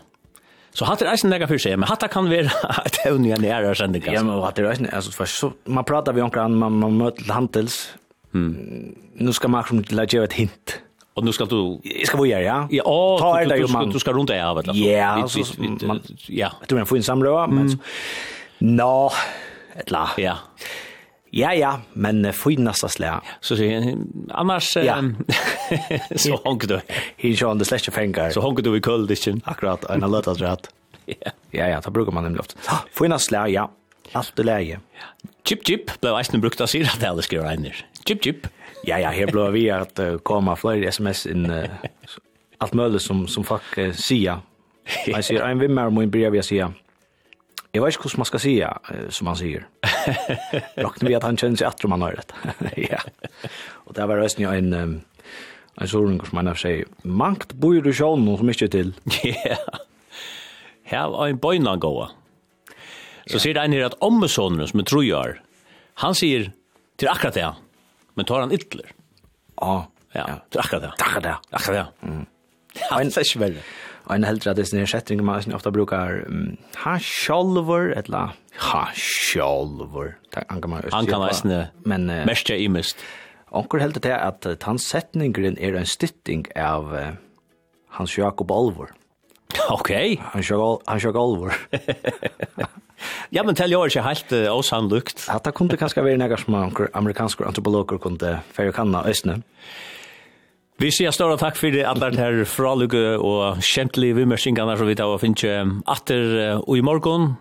Så hatt er eisen snäga för sig, men hatt kan vara *laughs* att hon är nära sen det. Ja, men hatar är alltså för så man pratar vi om kan man man möter handels. Mm. Nu ska man som lägga ett hint. Och nu ska du Jag ska vara ja. Ja, och ta det du, man. Du ska runt där vet alltså. Ja, så man ja, du men får en samröra men. så Nå. Etla. Ja. Ja, ja, men finast att slä. Så säger annars ja. *laughs* så honk du. He John the slash finger. Så honk du i köldischen. Akkurat, en låt rätt. *laughs* Ja, ja, då brukar man den luft. Finast slä, ja. Allt det läge. Chip chip, blev eisen brukt att säga att det ska skriva in Chip chip. Ja, ja, här blir vi att komma fler sms in allt möjligt som, som folk uh, säger. *laughs* Jag säger, en vimmer om min brev jag säger, Jag vet inte hur man ska säga som han säger. *laughs* Rocknar vi att han känner sig att man har rätt. *laughs* ja. Och det var röst ni en en sån som man har sig «Mangt bor du sjön som mycket till. *laughs* Ja. Her Här en bøyna gåa. Så sier det en her at ommesonen som tror jag han sier til akkurat det. Men tar han ytler. Ja. Ja, til akkurat det. Akkurat det. Akkurat det. Mm. Ja, det er ikke är en helt rett sin setting man ofta brukar um, ha sjolver eller ha sjolver. Han kan man Han kan man men uh, mest jag imist. Onkel helt det at uh, hans sättningen är en stytting av uh, Hans Jakob Alvor. Okej. *laughs* Okay. Han kör han kör Alvor. *laughs* ja, men tell jag inte helt uh, osannolikt. Att det kunde kanske vara några små amerikanska antropologer kunde färja kanna östnen. Vi sier større takk for det alle her fralukke og kjentlige vimmersingene som vi tar og finner atter og i morgen.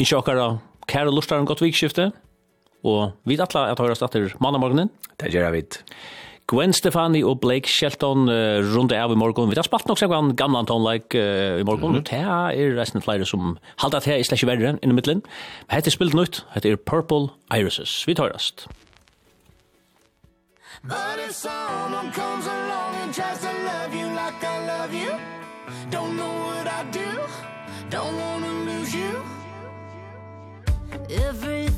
Ikke akkurat da, kære luster en godt vikskifte. Og vi tar alle at høres atter mannamorgenen. Det gjør vi. Gwen Stefani og Blake Shelton uh, runde av i morgen. Vi har spalt nok sånn gamle Anton-like uh, i morgen. Mm -hmm. Er resten av flere som halda at det er ikke verre enn i middelen. Spilt nytt. Dette er Purple Irises. Vi tar rast. But if someone comes along and tries to love you like I love you Don't know what I do. Don't wanna lose you. Everything